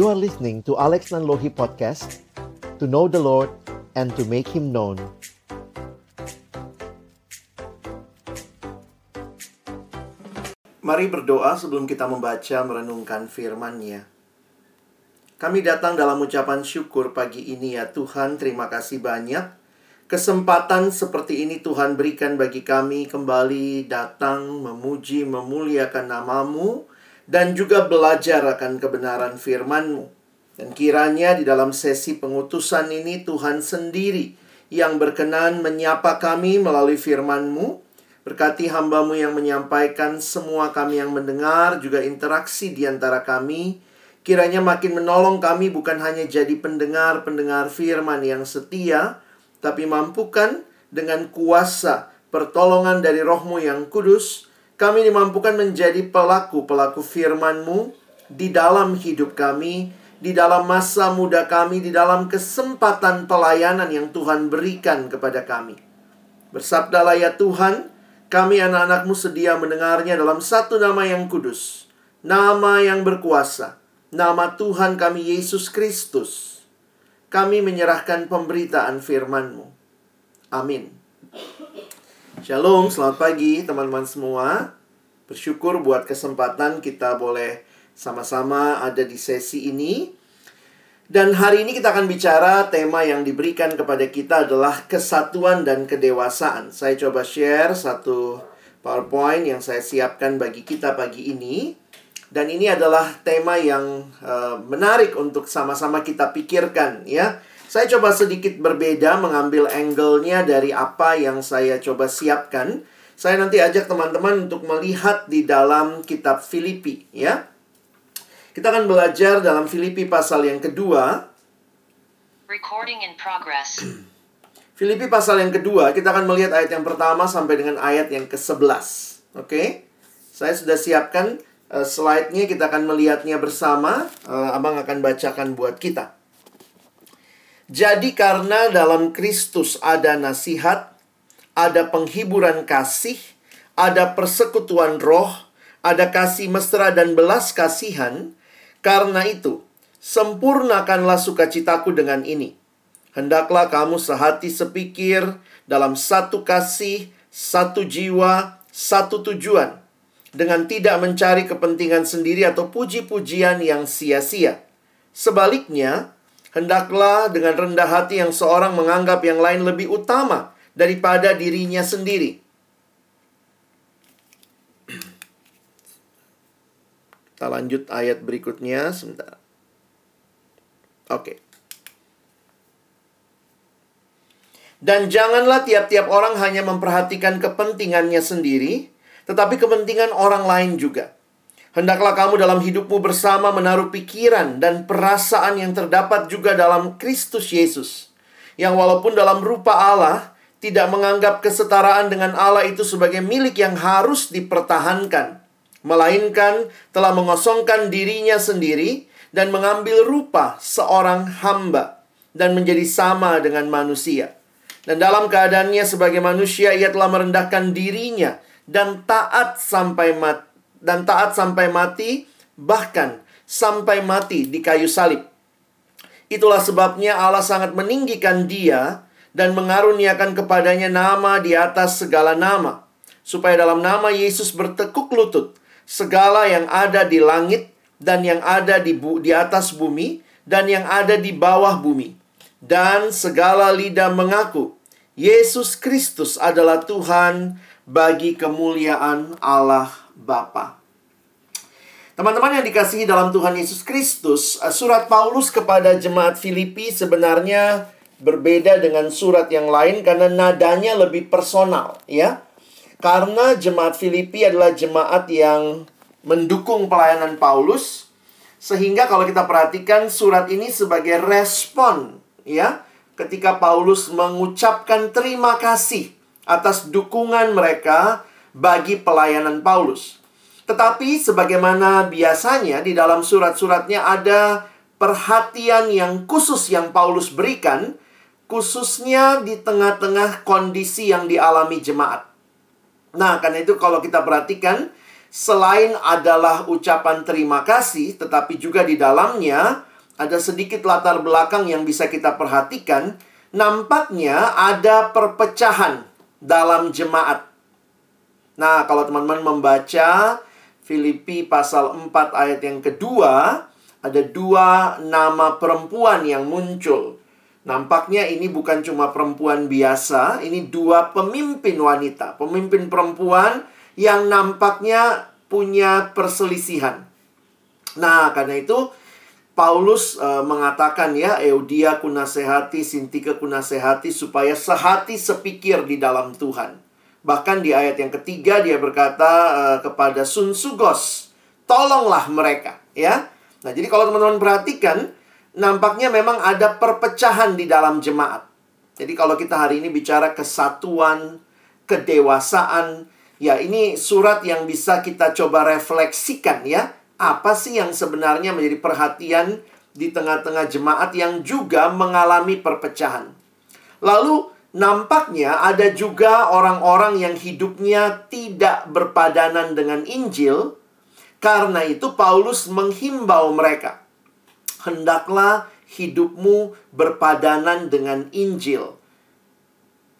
You are listening to Alex Nanlohi Podcast To know the Lord and to make Him known Mari berdoa sebelum kita membaca merenungkan firman-Nya. Kami datang dalam ucapan syukur pagi ini ya Tuhan, terima kasih banyak. Kesempatan seperti ini Tuhan berikan bagi kami kembali datang memuji, memuliakan namamu, dan juga belajar akan kebenaran firman-Mu. Dan kiranya di dalam sesi pengutusan ini Tuhan sendiri yang berkenan menyapa kami melalui firman-Mu. Berkati hambamu yang menyampaikan semua kami yang mendengar, juga interaksi di antara kami. Kiranya makin menolong kami bukan hanya jadi pendengar-pendengar firman yang setia, tapi mampukan dengan kuasa pertolongan dari rohmu yang kudus, kami dimampukan menjadi pelaku-pelaku firman-Mu di dalam hidup kami, di dalam masa muda kami, di dalam kesempatan pelayanan yang Tuhan berikan kepada kami. Bersabdalah ya Tuhan, kami anak-anakmu sedia mendengarnya dalam satu nama yang kudus, nama yang berkuasa, nama Tuhan kami Yesus Kristus. Kami menyerahkan pemberitaan firman-Mu. Amin. Shalom, selamat pagi teman-teman semua. Bersyukur buat kesempatan kita boleh sama-sama ada di sesi ini. Dan hari ini kita akan bicara tema yang diberikan kepada kita adalah kesatuan dan kedewasaan. Saya coba share satu PowerPoint yang saya siapkan bagi kita pagi ini. Dan ini adalah tema yang uh, menarik untuk sama-sama kita pikirkan ya. Saya coba sedikit berbeda mengambil angle-nya dari apa yang saya coba siapkan. Saya nanti ajak teman-teman untuk melihat di dalam kitab Filipi ya. Kita akan belajar dalam Filipi pasal yang kedua. Recording in progress. Filipi pasal yang kedua, kita akan melihat ayat yang pertama sampai dengan ayat yang ke-11. Oke? Saya sudah siapkan uh, slide-nya, kita akan melihatnya bersama. Uh, Abang akan bacakan buat kita. Jadi karena dalam Kristus ada nasihat, ada penghiburan kasih, ada persekutuan roh, ada kasih mesra dan belas kasihan, karena itu, sempurnakanlah sukacitaku dengan ini. Hendaklah kamu sehati sepikir dalam satu kasih, satu jiwa, satu tujuan, dengan tidak mencari kepentingan sendiri atau puji-pujian yang sia-sia. Sebaliknya, hendaklah dengan rendah hati yang seorang menganggap yang lain lebih utama daripada dirinya sendiri. Kita lanjut ayat berikutnya sebentar. Oke. Dan janganlah tiap-tiap orang hanya memperhatikan kepentingannya sendiri, tetapi kepentingan orang lain juga. Hendaklah kamu dalam hidupmu bersama menaruh pikiran dan perasaan yang terdapat juga dalam Kristus Yesus, yang walaupun dalam rupa Allah tidak menganggap kesetaraan dengan Allah itu sebagai milik yang harus dipertahankan, melainkan telah mengosongkan dirinya sendiri dan mengambil rupa seorang hamba dan menjadi sama dengan manusia. Dan dalam keadaannya sebagai manusia ia telah merendahkan dirinya dan taat sampai mati dan taat sampai mati bahkan sampai mati di kayu salib. Itulah sebabnya Allah sangat meninggikan dia dan mengaruniakan kepadanya nama di atas segala nama supaya dalam nama Yesus bertekuk lutut segala yang ada di langit dan yang ada di bu di atas bumi dan yang ada di bawah bumi dan segala lidah mengaku Yesus Kristus adalah Tuhan bagi kemuliaan Allah Bapa. Teman-teman yang dikasihi dalam Tuhan Yesus Kristus, surat Paulus kepada jemaat Filipi sebenarnya berbeda dengan surat yang lain karena nadanya lebih personal, ya. Karena jemaat Filipi adalah jemaat yang mendukung pelayanan Paulus, sehingga kalau kita perhatikan surat ini sebagai respon, ya, ketika Paulus mengucapkan terima kasih atas dukungan mereka bagi pelayanan Paulus. Tetapi sebagaimana biasanya di dalam surat-suratnya ada perhatian yang khusus yang Paulus berikan, khususnya di tengah-tengah kondisi yang dialami jemaat. Nah, karena itu kalau kita perhatikan, selain adalah ucapan terima kasih, tetapi juga di dalamnya ada sedikit latar belakang yang bisa kita perhatikan. Nampaknya ada perpecahan dalam jemaat. Nah, kalau teman-teman membaca Filipi pasal 4 ayat yang kedua, ada dua nama perempuan yang muncul. Nampaknya ini bukan cuma perempuan biasa, ini dua pemimpin wanita, pemimpin perempuan yang nampaknya punya perselisihan. Nah, karena itu Paulus uh, mengatakan ya, Eudia kunasehati, Sintika kunasehati supaya sehati sepikir di dalam Tuhan. Bahkan di ayat yang ketiga dia berkata uh, kepada Sun Sugos, tolonglah mereka, ya. Nah, jadi kalau teman-teman perhatikan, nampaknya memang ada perpecahan di dalam jemaat. Jadi kalau kita hari ini bicara kesatuan, kedewasaan, ya ini surat yang bisa kita coba refleksikan ya apa sih yang sebenarnya menjadi perhatian di tengah-tengah jemaat yang juga mengalami perpecahan. Lalu nampaknya ada juga orang-orang yang hidupnya tidak berpadanan dengan Injil. Karena itu Paulus menghimbau mereka, hendaklah hidupmu berpadanan dengan Injil.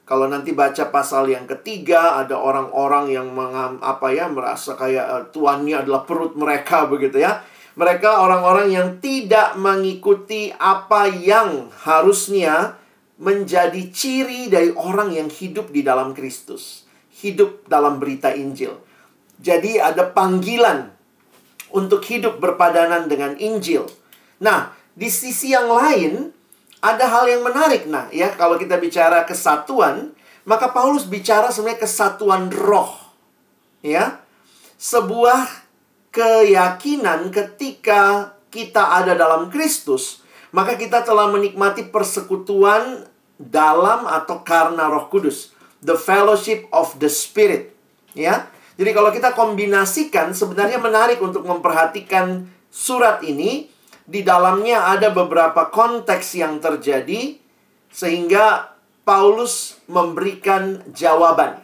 Kalau nanti baca pasal yang ketiga, ada orang-orang yang mengam, apa ya merasa kayak uh, tuannya adalah perut mereka begitu ya. Mereka orang-orang yang tidak mengikuti apa yang harusnya menjadi ciri dari orang yang hidup di dalam Kristus, hidup dalam berita Injil. Jadi ada panggilan untuk hidup berpadanan dengan Injil. Nah, di sisi yang lain, ada hal yang menarik. Nah, ya, kalau kita bicara kesatuan, maka Paulus bicara sebenarnya kesatuan roh. Ya. Sebuah keyakinan ketika kita ada dalam Kristus, maka kita telah menikmati persekutuan dalam atau karena Roh Kudus. The fellowship of the Spirit. Ya. Jadi kalau kita kombinasikan sebenarnya menarik untuk memperhatikan surat ini di dalamnya ada beberapa konteks yang terjadi sehingga Paulus memberikan jawaban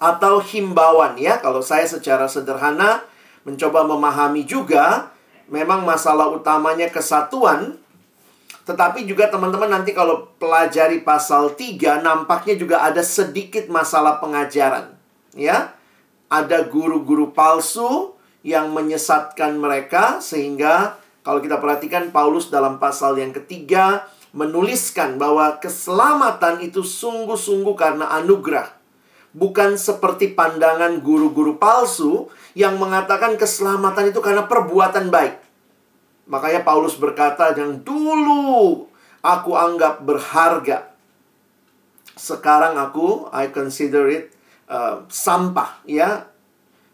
atau himbauan ya kalau saya secara sederhana mencoba memahami juga memang masalah utamanya kesatuan tetapi juga teman-teman nanti kalau pelajari pasal 3 nampaknya juga ada sedikit masalah pengajaran ya ada guru-guru palsu yang menyesatkan mereka sehingga kalau kita perhatikan Paulus dalam pasal yang ketiga menuliskan bahwa keselamatan itu sungguh-sungguh karena anugerah. Bukan seperti pandangan guru-guru palsu yang mengatakan keselamatan itu karena perbuatan baik. Makanya Paulus berkata yang dulu aku anggap berharga. Sekarang aku I consider it uh, sampah ya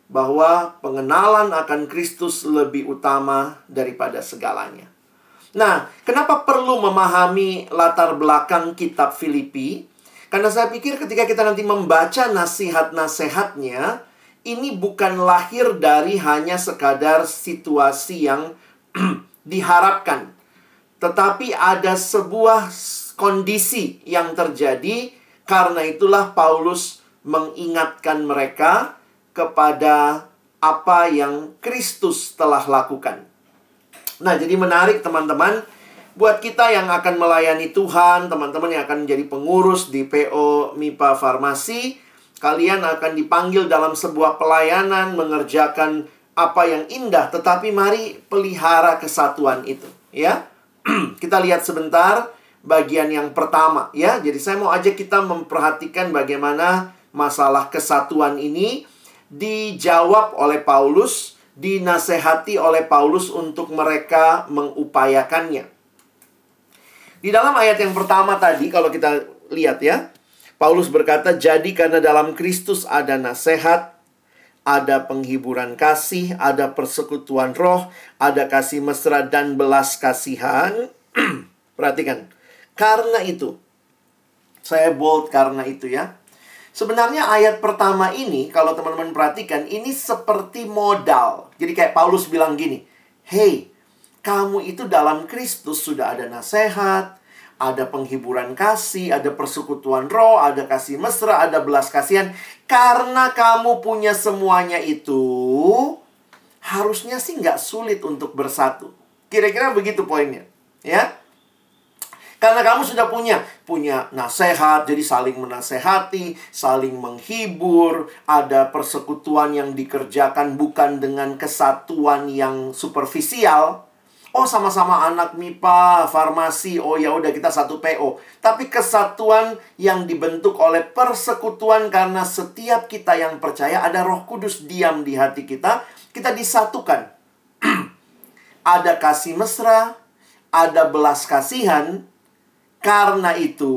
bahwa pengenalan akan Kristus lebih utama daripada segalanya. Nah, kenapa perlu memahami latar belakang kitab Filipi? Karena saya pikir ketika kita nanti membaca nasihat-nasihatnya, ini bukan lahir dari hanya sekadar situasi yang diharapkan. Tetapi ada sebuah kondisi yang terjadi, karena itulah Paulus mengingatkan mereka kepada apa yang Kristus telah lakukan. Nah, jadi menarik teman-teman buat kita yang akan melayani Tuhan, teman-teman yang akan menjadi pengurus di PO MIPA Farmasi, kalian akan dipanggil dalam sebuah pelayanan mengerjakan apa yang indah, tetapi mari pelihara kesatuan itu, ya. kita lihat sebentar bagian yang pertama, ya. Jadi saya mau ajak kita memperhatikan bagaimana masalah kesatuan ini dijawab oleh Paulus, dinasehati oleh Paulus untuk mereka mengupayakannya. Di dalam ayat yang pertama tadi kalau kita lihat ya, Paulus berkata, "Jadi karena dalam Kristus ada nasihat, ada penghiburan kasih, ada persekutuan roh, ada kasih mesra dan belas kasihan." Perhatikan. Karena itu, saya bold karena itu ya. Sebenarnya ayat pertama ini, kalau teman-teman perhatikan, ini seperti modal. Jadi kayak Paulus bilang gini, Hey, kamu itu dalam Kristus sudah ada nasihat, ada penghiburan kasih, ada persekutuan roh, ada kasih mesra, ada belas kasihan. Karena kamu punya semuanya itu, harusnya sih nggak sulit untuk bersatu. Kira-kira begitu poinnya. Ya. Karena kamu sudah punya punya nasihat, jadi saling menasehati, saling menghibur, ada persekutuan yang dikerjakan bukan dengan kesatuan yang superficial. Oh, sama-sama anak MIPA, farmasi. Oh, ya udah kita satu PO. Tapi kesatuan yang dibentuk oleh persekutuan karena setiap kita yang percaya ada Roh Kudus diam di hati kita, kita disatukan. ada kasih mesra, ada belas kasihan, karena itu,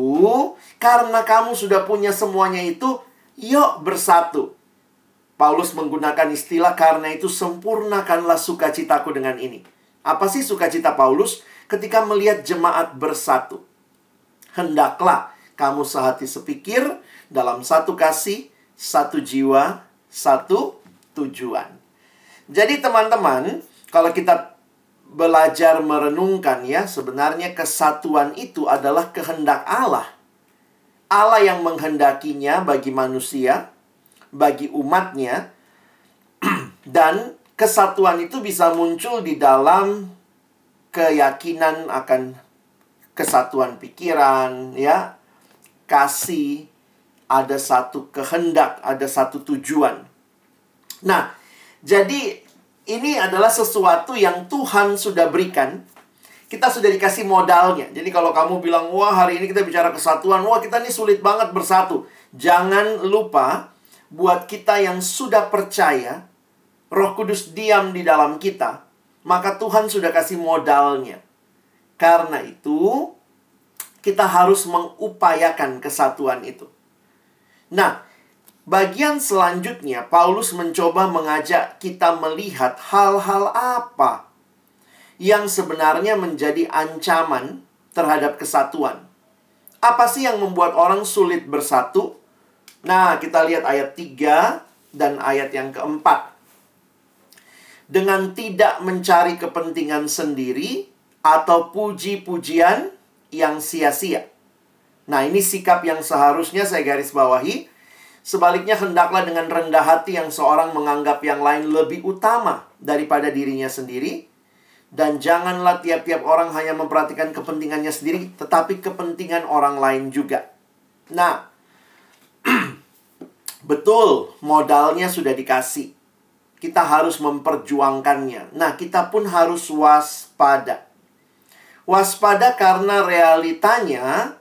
karena kamu sudah punya semuanya itu, yuk bersatu. Paulus menggunakan istilah karena itu sempurnakanlah sukacitaku dengan ini. Apa sih sukacita Paulus ketika melihat jemaat bersatu? Hendaklah kamu sehati sepikir dalam satu kasih, satu jiwa, satu tujuan. Jadi teman-teman, kalau kita belajar merenungkan ya, sebenarnya kesatuan itu adalah kehendak Allah. Allah yang menghendakinya bagi manusia, bagi umatnya, dan kesatuan itu bisa muncul di dalam keyakinan akan kesatuan pikiran, ya, kasih, ada satu kehendak, ada satu tujuan. Nah, jadi ini adalah sesuatu yang Tuhan sudah berikan. Kita sudah dikasih modalnya. Jadi kalau kamu bilang, wah hari ini kita bicara kesatuan, wah kita ini sulit banget bersatu. Jangan lupa, buat kita yang sudah percaya, roh kudus diam di dalam kita, maka Tuhan sudah kasih modalnya. Karena itu, kita harus mengupayakan kesatuan itu. Nah, Bagian selanjutnya, Paulus mencoba mengajak kita melihat hal-hal apa yang sebenarnya menjadi ancaman terhadap kesatuan. Apa sih yang membuat orang sulit bersatu? Nah, kita lihat ayat 3 dan ayat yang keempat. Dengan tidak mencari kepentingan sendiri atau puji-pujian yang sia-sia. Nah, ini sikap yang seharusnya saya garis bawahi Sebaliknya hendaklah dengan rendah hati yang seorang menganggap yang lain lebih utama daripada dirinya sendiri. Dan janganlah tiap-tiap orang hanya memperhatikan kepentingannya sendiri, tetapi kepentingan orang lain juga. Nah, betul modalnya sudah dikasih. Kita harus memperjuangkannya. Nah, kita pun harus waspada. Waspada karena realitanya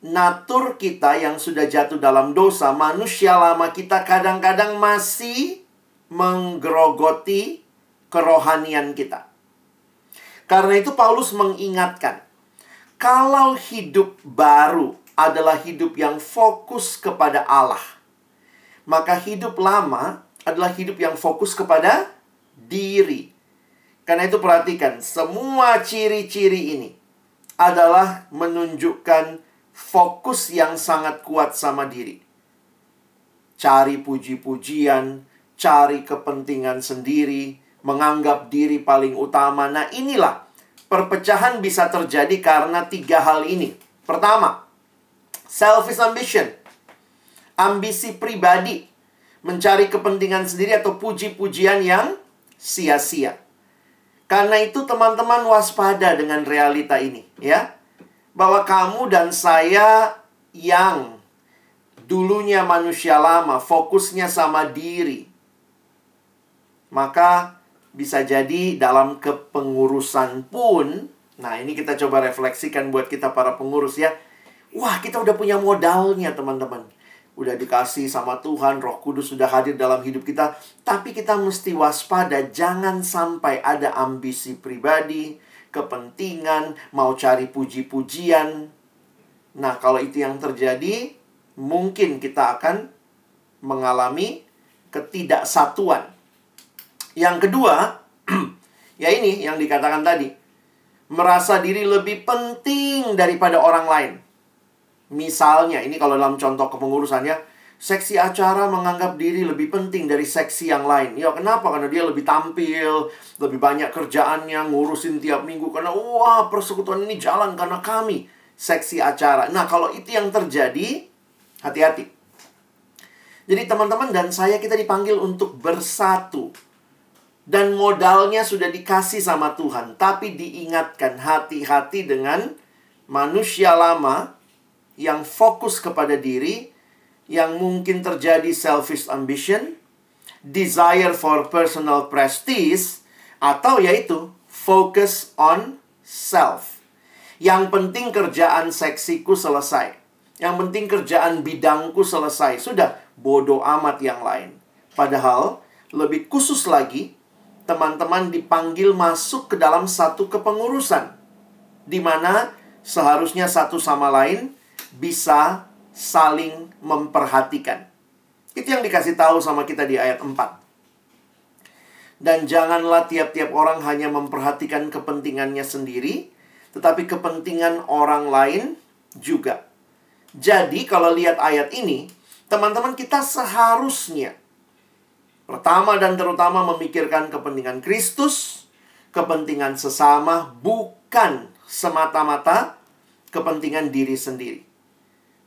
natur kita yang sudah jatuh dalam dosa, manusia lama kita kadang-kadang masih menggerogoti kerohanian kita. Karena itu Paulus mengingatkan, kalau hidup baru adalah hidup yang fokus kepada Allah, maka hidup lama adalah hidup yang fokus kepada diri. Karena itu perhatikan, semua ciri-ciri ini adalah menunjukkan fokus yang sangat kuat sama diri. Cari puji-pujian, cari kepentingan sendiri, menganggap diri paling utama. Nah, inilah perpecahan bisa terjadi karena tiga hal ini. Pertama, selfish ambition. Ambisi pribadi. Mencari kepentingan sendiri atau puji-pujian yang sia-sia. Karena itu teman-teman waspada dengan realita ini, ya bahwa kamu dan saya yang dulunya manusia lama, fokusnya sama diri, maka bisa jadi dalam kepengurusan pun, nah ini kita coba refleksikan buat kita para pengurus ya. Wah, kita udah punya modalnya teman-teman. Udah dikasih sama Tuhan, roh kudus sudah hadir dalam hidup kita. Tapi kita mesti waspada, jangan sampai ada ambisi pribadi, kepentingan, mau cari puji-pujian. Nah, kalau itu yang terjadi, mungkin kita akan mengalami ketidaksatuan. Yang kedua, ya ini yang dikatakan tadi, merasa diri lebih penting daripada orang lain. Misalnya, ini kalau dalam contoh kepengurusannya, seksi acara menganggap diri lebih penting dari seksi yang lain. Ya kenapa? Karena dia lebih tampil, lebih banyak kerjaannya, ngurusin tiap minggu. Karena wah persekutuan ini jalan karena kami. Seksi acara. Nah kalau itu yang terjadi, hati-hati. Jadi teman-teman dan saya kita dipanggil untuk bersatu. dan modalnya sudah dikasih sama Tuhan, tapi diingatkan hati-hati dengan manusia lama yang fokus kepada diri, yang mungkin terjadi selfish ambition, desire for personal prestige, atau yaitu focus on self. Yang penting kerjaan seksiku selesai. Yang penting kerjaan bidangku selesai. Sudah, bodoh amat yang lain. Padahal, lebih khusus lagi, teman-teman dipanggil masuk ke dalam satu kepengurusan di mana seharusnya satu sama lain bisa saling memperhatikan. Itu yang dikasih tahu sama kita di ayat 4. Dan janganlah tiap-tiap orang hanya memperhatikan kepentingannya sendiri, tetapi kepentingan orang lain juga. Jadi kalau lihat ayat ini, teman-teman kita seharusnya Pertama dan terutama memikirkan kepentingan Kristus, kepentingan sesama, bukan semata-mata kepentingan diri sendiri.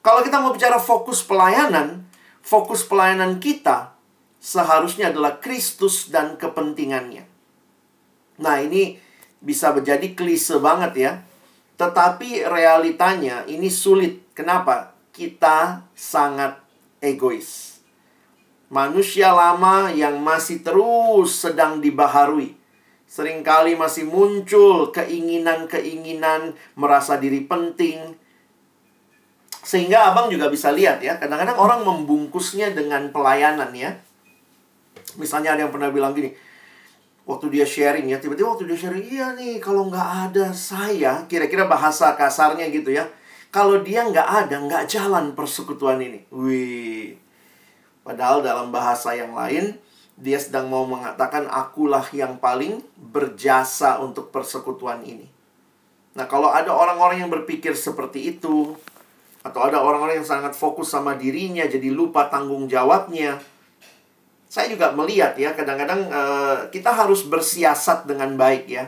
Kalau kita mau bicara fokus pelayanan, fokus pelayanan kita seharusnya adalah Kristus dan kepentingannya. Nah, ini bisa menjadi klise banget ya. Tetapi realitanya ini sulit. Kenapa? Kita sangat egois manusia lama yang masih terus sedang dibaharui. Seringkali masih muncul keinginan-keinginan merasa diri penting. Sehingga abang juga bisa lihat ya, kadang-kadang orang membungkusnya dengan pelayanan ya. Misalnya ada yang pernah bilang gini, waktu dia sharing ya, tiba-tiba waktu dia sharing, iya nih kalau nggak ada saya, kira-kira bahasa kasarnya gitu ya. Kalau dia nggak ada, nggak jalan persekutuan ini. Wih, Padahal dalam bahasa yang lain, dia sedang mau mengatakan akulah yang paling berjasa untuk persekutuan ini. Nah, kalau ada orang-orang yang berpikir seperti itu, atau ada orang-orang yang sangat fokus sama dirinya, jadi lupa tanggung jawabnya, saya juga melihat ya, kadang-kadang uh, kita harus bersiasat dengan baik ya.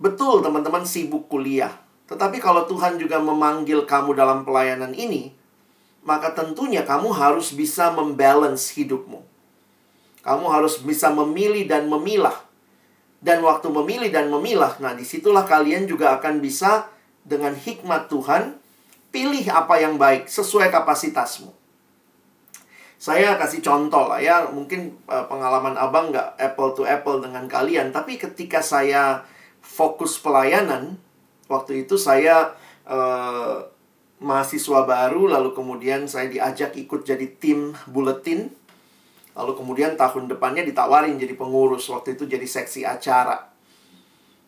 Betul, teman-teman sibuk kuliah, tetapi kalau Tuhan juga memanggil kamu dalam pelayanan ini, maka tentunya kamu harus bisa membalance hidupmu. Kamu harus bisa memilih dan memilah. Dan waktu memilih dan memilah, nah di situlah kalian juga akan bisa dengan hikmat Tuhan, pilih apa yang baik sesuai kapasitasmu. Saya kasih contoh lah ya, mungkin uh, pengalaman abang nggak apple to apple dengan kalian, tapi ketika saya fokus pelayanan, waktu itu saya uh, mahasiswa baru lalu kemudian saya diajak ikut jadi tim buletin lalu kemudian tahun depannya ditawarin jadi pengurus waktu itu jadi seksi acara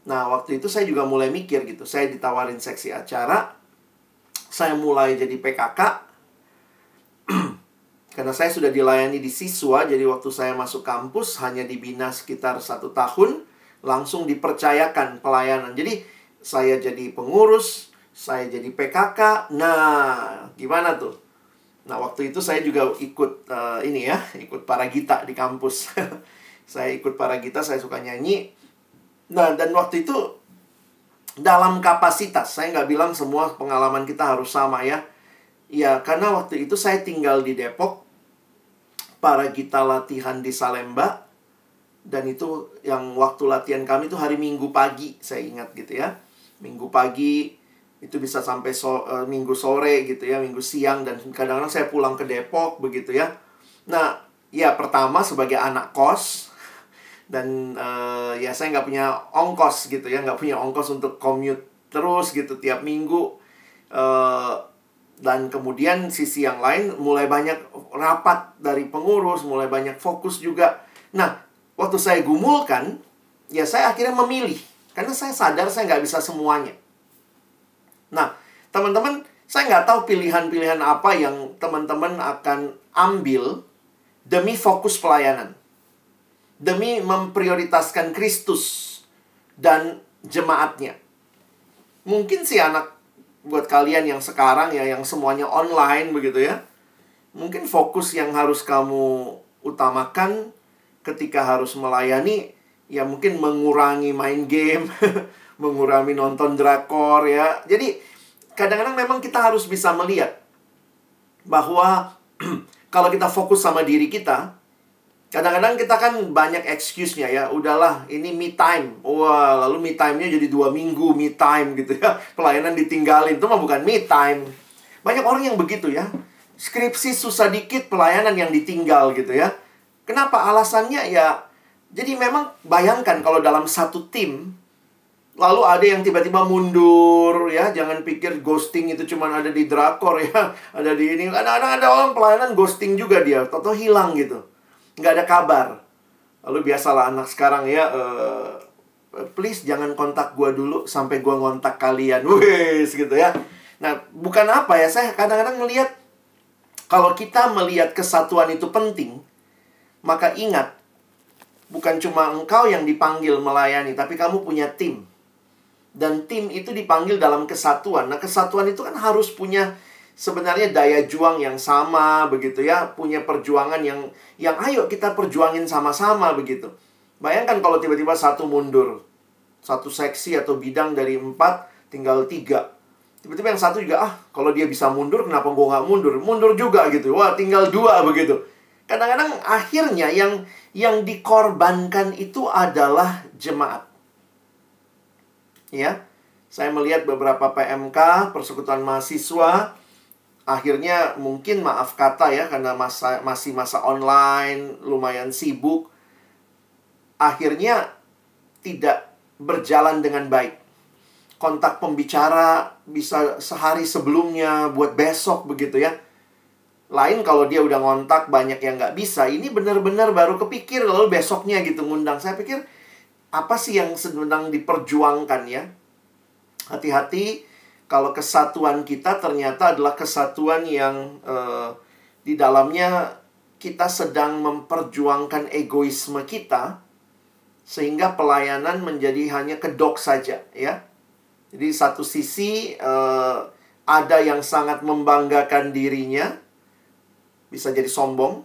nah waktu itu saya juga mulai mikir gitu saya ditawarin seksi acara saya mulai jadi PKK karena saya sudah dilayani di siswa jadi waktu saya masuk kampus hanya dibina sekitar satu tahun langsung dipercayakan pelayanan jadi saya jadi pengurus saya jadi PKK. Nah, gimana tuh? Nah, waktu itu saya juga ikut uh, ini ya, ikut para gita di kampus. saya ikut para gita, saya suka nyanyi. Nah, dan waktu itu dalam kapasitas, saya nggak bilang semua pengalaman kita harus sama ya. Ya, karena waktu itu saya tinggal di Depok, para gita latihan di Salemba, dan itu yang waktu latihan kami itu hari Minggu pagi, saya ingat gitu ya. Minggu pagi, itu bisa sampai so, uh, minggu sore gitu ya, minggu siang dan kadang-kadang saya pulang ke Depok begitu ya. Nah, ya pertama sebagai anak kos dan uh, ya saya nggak punya ongkos gitu ya, nggak punya ongkos untuk commute terus gitu tiap minggu. Uh, dan kemudian sisi yang lain mulai banyak rapat dari pengurus, mulai banyak fokus juga. Nah, waktu saya gumulkan, ya saya akhirnya memilih karena saya sadar saya nggak bisa semuanya. Nah, teman-teman, saya nggak tahu pilihan-pilihan apa yang teman-teman akan ambil demi fokus pelayanan. Demi memprioritaskan Kristus dan jemaatnya. Mungkin si anak buat kalian yang sekarang ya, yang semuanya online begitu ya. Mungkin fokus yang harus kamu utamakan ketika harus melayani ya mungkin mengurangi main game mengurangi nonton drakor ya. Jadi kadang-kadang memang kita harus bisa melihat bahwa kalau kita fokus sama diri kita, Kadang-kadang kita kan banyak excuse-nya ya. Udahlah, ini me time. Wah, lalu me time-nya jadi dua minggu me time gitu ya. Pelayanan ditinggalin. Itu mah bukan me time. Banyak orang yang begitu ya. Skripsi susah dikit, pelayanan yang ditinggal gitu ya. Kenapa? Alasannya ya, jadi memang bayangkan kalau dalam satu tim, lalu ada yang tiba-tiba mundur ya. Jangan pikir ghosting itu cuma ada di drakor ya. Ada di ini. Kadang-kadang ada orang pelayanan ghosting juga dia. Toto hilang gitu nggak ada kabar. Lalu biasalah anak sekarang ya, uh, please jangan kontak gue dulu sampai gue ngontak kalian. Wes gitu ya. Nah, bukan apa ya, saya kadang-kadang melihat kalau kita melihat kesatuan itu penting, maka ingat, bukan cuma engkau yang dipanggil melayani, tapi kamu punya tim. Dan tim itu dipanggil dalam kesatuan. Nah, kesatuan itu kan harus punya sebenarnya daya juang yang sama begitu ya, punya perjuangan yang yang ayo kita perjuangin sama-sama begitu. Bayangkan kalau tiba-tiba satu mundur, satu seksi atau bidang dari empat tinggal tiga. Tiba-tiba yang satu juga, ah kalau dia bisa mundur, kenapa gue nggak mundur? Mundur juga gitu. Wah tinggal dua begitu. Kadang-kadang akhirnya yang yang dikorbankan itu adalah jemaat. Ya, saya melihat beberapa PMK, persekutuan mahasiswa, akhirnya mungkin maaf kata ya karena masa masih masa online lumayan sibuk akhirnya tidak berjalan dengan baik. Kontak pembicara bisa sehari sebelumnya buat besok begitu ya. Lain kalau dia udah ngontak banyak yang nggak bisa ini benar-benar baru kepikir lalu besoknya gitu ngundang. Saya pikir apa sih yang sedang diperjuangkan ya? Hati-hati kalau kesatuan kita ternyata adalah kesatuan yang uh, di dalamnya kita sedang memperjuangkan egoisme kita sehingga pelayanan menjadi hanya kedok saja ya. Jadi satu sisi uh, ada yang sangat membanggakan dirinya bisa jadi sombong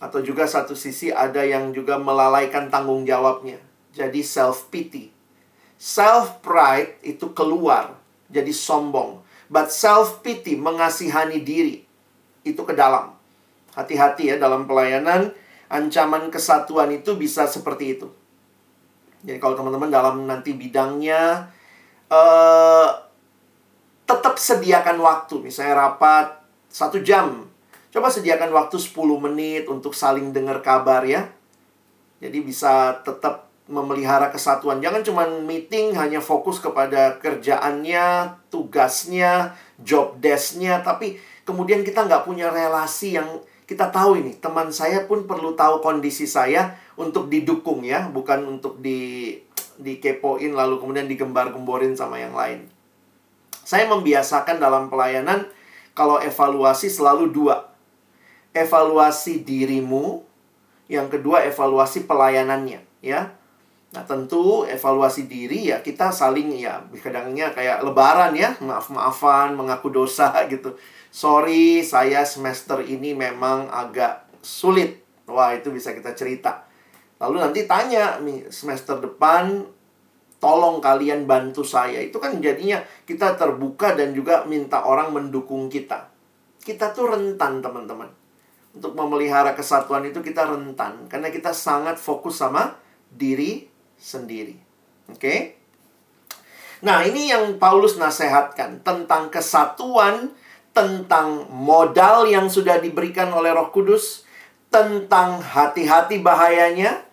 atau juga satu sisi ada yang juga melalaikan tanggung jawabnya. Jadi self pity. Self pride itu keluar jadi sombong. But self-pity, mengasihani diri, itu ke dalam. Hati-hati ya dalam pelayanan, ancaman kesatuan itu bisa seperti itu. Jadi kalau teman-teman dalam nanti bidangnya, uh, tetap sediakan waktu. Misalnya rapat satu jam. Coba sediakan waktu 10 menit untuk saling dengar kabar ya. Jadi bisa tetap memelihara kesatuan. Jangan cuma meeting hanya fokus kepada kerjaannya, tugasnya, job desknya, tapi kemudian kita nggak punya relasi yang kita tahu ini. Teman saya pun perlu tahu kondisi saya untuk didukung ya, bukan untuk di dikepoin lalu kemudian digembar-gemborin sama yang lain. Saya membiasakan dalam pelayanan kalau evaluasi selalu dua. Evaluasi dirimu, yang kedua evaluasi pelayanannya, ya Nah tentu evaluasi diri ya kita saling ya kadangnya kayak lebaran ya maaf-maafan mengaku dosa gitu. Sorry saya semester ini memang agak sulit. Wah itu bisa kita cerita. Lalu nanti tanya semester depan tolong kalian bantu saya. Itu kan jadinya kita terbuka dan juga minta orang mendukung kita. Kita tuh rentan teman-teman. Untuk memelihara kesatuan itu kita rentan. Karena kita sangat fokus sama diri sendiri. Oke? Okay? Nah, ini yang Paulus nasihatkan tentang kesatuan, tentang modal yang sudah diberikan oleh Roh Kudus, tentang hati-hati bahayanya.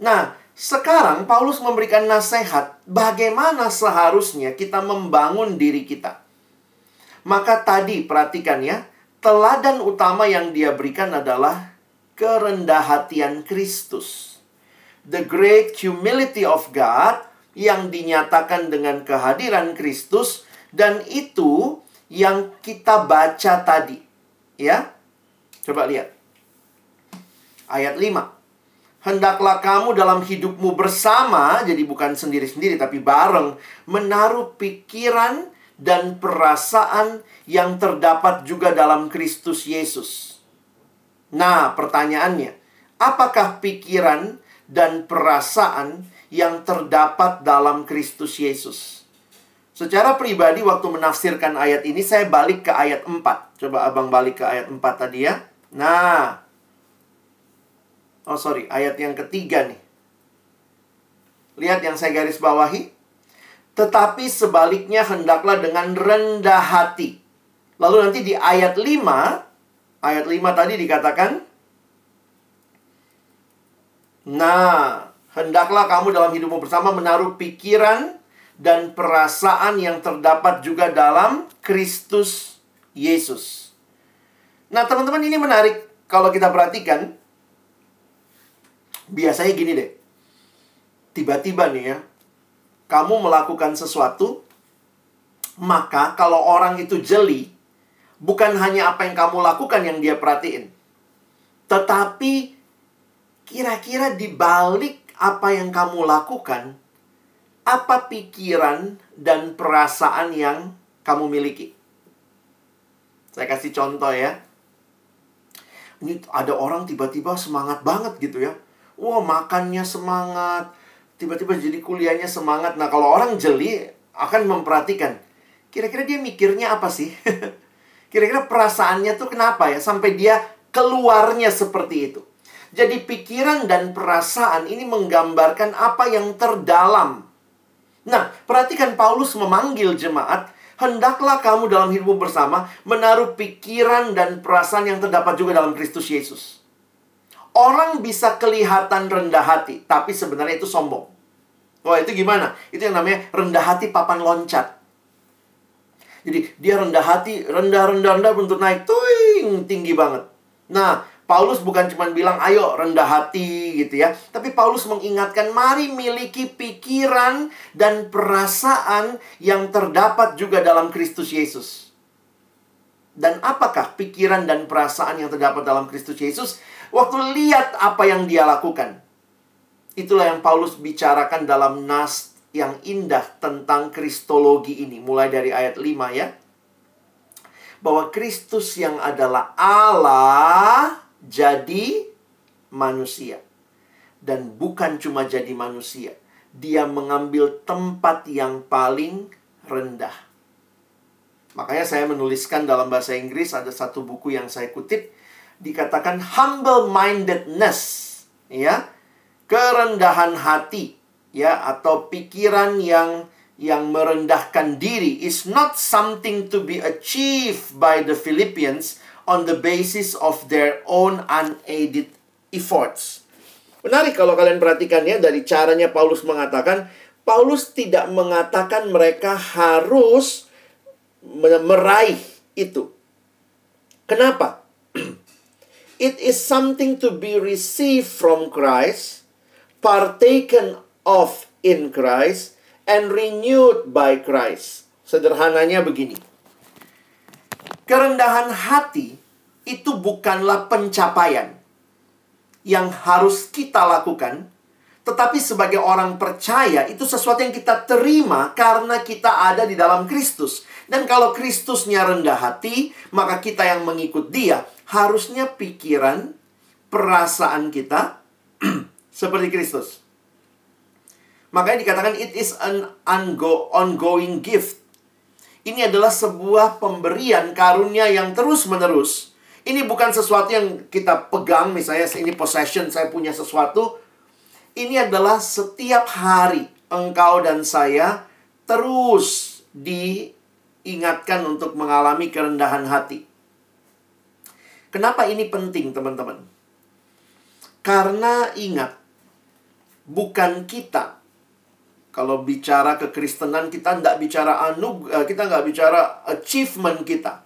Nah, sekarang Paulus memberikan nasihat bagaimana seharusnya kita membangun diri kita. Maka tadi perhatikan ya, teladan utama yang dia berikan adalah kerendah hatian Kristus the great humility of God yang dinyatakan dengan kehadiran Kristus dan itu yang kita baca tadi. Ya. Coba lihat. Ayat 5. Hendaklah kamu dalam hidupmu bersama, jadi bukan sendiri-sendiri tapi bareng, menaruh pikiran dan perasaan yang terdapat juga dalam Kristus Yesus. Nah, pertanyaannya, apakah pikiran dan perasaan yang terdapat dalam Kristus Yesus. Secara pribadi waktu menafsirkan ayat ini saya balik ke ayat 4. Coba Abang balik ke ayat 4 tadi ya. Nah, Oh sorry, ayat yang ketiga nih. Lihat yang saya garis bawahi. Tetapi sebaliknya hendaklah dengan rendah hati. Lalu nanti di ayat 5, ayat 5 tadi dikatakan, Nah, hendaklah kamu dalam hidupmu bersama menaruh pikiran dan perasaan yang terdapat juga dalam Kristus Yesus. Nah, teman-teman ini menarik kalau kita perhatikan. Biasanya gini deh. Tiba-tiba nih ya, kamu melakukan sesuatu, maka kalau orang itu jeli, bukan hanya apa yang kamu lakukan yang dia perhatiin. Tetapi kira-kira di balik apa yang kamu lakukan, apa pikiran dan perasaan yang kamu miliki. Saya kasih contoh ya. Ini ada orang tiba-tiba semangat banget gitu ya. Wah, makannya semangat. Tiba-tiba jadi kuliahnya semangat. Nah, kalau orang jeli akan memperhatikan. Kira-kira dia mikirnya apa sih? Kira-kira perasaannya tuh kenapa ya? Sampai dia keluarnya seperti itu. Jadi pikiran dan perasaan ini menggambarkan apa yang terdalam. Nah, perhatikan Paulus memanggil jemaat, hendaklah kamu dalam hidupmu bersama menaruh pikiran dan perasaan yang terdapat juga dalam Kristus Yesus. Orang bisa kelihatan rendah hati, tapi sebenarnya itu sombong. Wah, itu gimana? Itu yang namanya rendah hati papan loncat. Jadi dia rendah hati, rendah-rendah-rendah untuk naik, tuing, tinggi banget. Nah, Paulus bukan cuma bilang, ayo rendah hati gitu ya. Tapi Paulus mengingatkan, mari miliki pikiran dan perasaan yang terdapat juga dalam Kristus Yesus. Dan apakah pikiran dan perasaan yang terdapat dalam Kristus Yesus? Waktu lihat apa yang dia lakukan. Itulah yang Paulus bicarakan dalam nas yang indah tentang kristologi ini. Mulai dari ayat 5 ya. Bahwa Kristus yang adalah Allah jadi manusia. Dan bukan cuma jadi manusia. Dia mengambil tempat yang paling rendah. Makanya saya menuliskan dalam bahasa Inggris ada satu buku yang saya kutip dikatakan humble mindedness ya kerendahan hati ya atau pikiran yang yang merendahkan diri is not something to be achieved by the Philippians on the basis of their own unaided efforts. Menarik kalau kalian perhatikan ya dari caranya Paulus mengatakan Paulus tidak mengatakan mereka harus meraih itu. Kenapa? It is something to be received from Christ, partaken of in Christ, and renewed by Christ. Sederhananya begini. Kerendahan hati itu bukanlah pencapaian yang harus kita lakukan, tetapi sebagai orang percaya itu sesuatu yang kita terima karena kita ada di dalam Kristus. Dan kalau Kristusnya rendah hati, maka kita yang mengikut dia harusnya pikiran, perasaan kita seperti Kristus. Makanya dikatakan it is an ongoing gift. Ini adalah sebuah pemberian karunia yang terus-menerus. Ini bukan sesuatu yang kita pegang, misalnya ini possession, saya punya sesuatu. Ini adalah setiap hari engkau dan saya terus diingatkan untuk mengalami kerendahan hati. Kenapa ini penting, teman-teman? Karena ingat, bukan kita. Kalau bicara kekristenan, kita nggak bicara anu, kita nggak bicara achievement kita.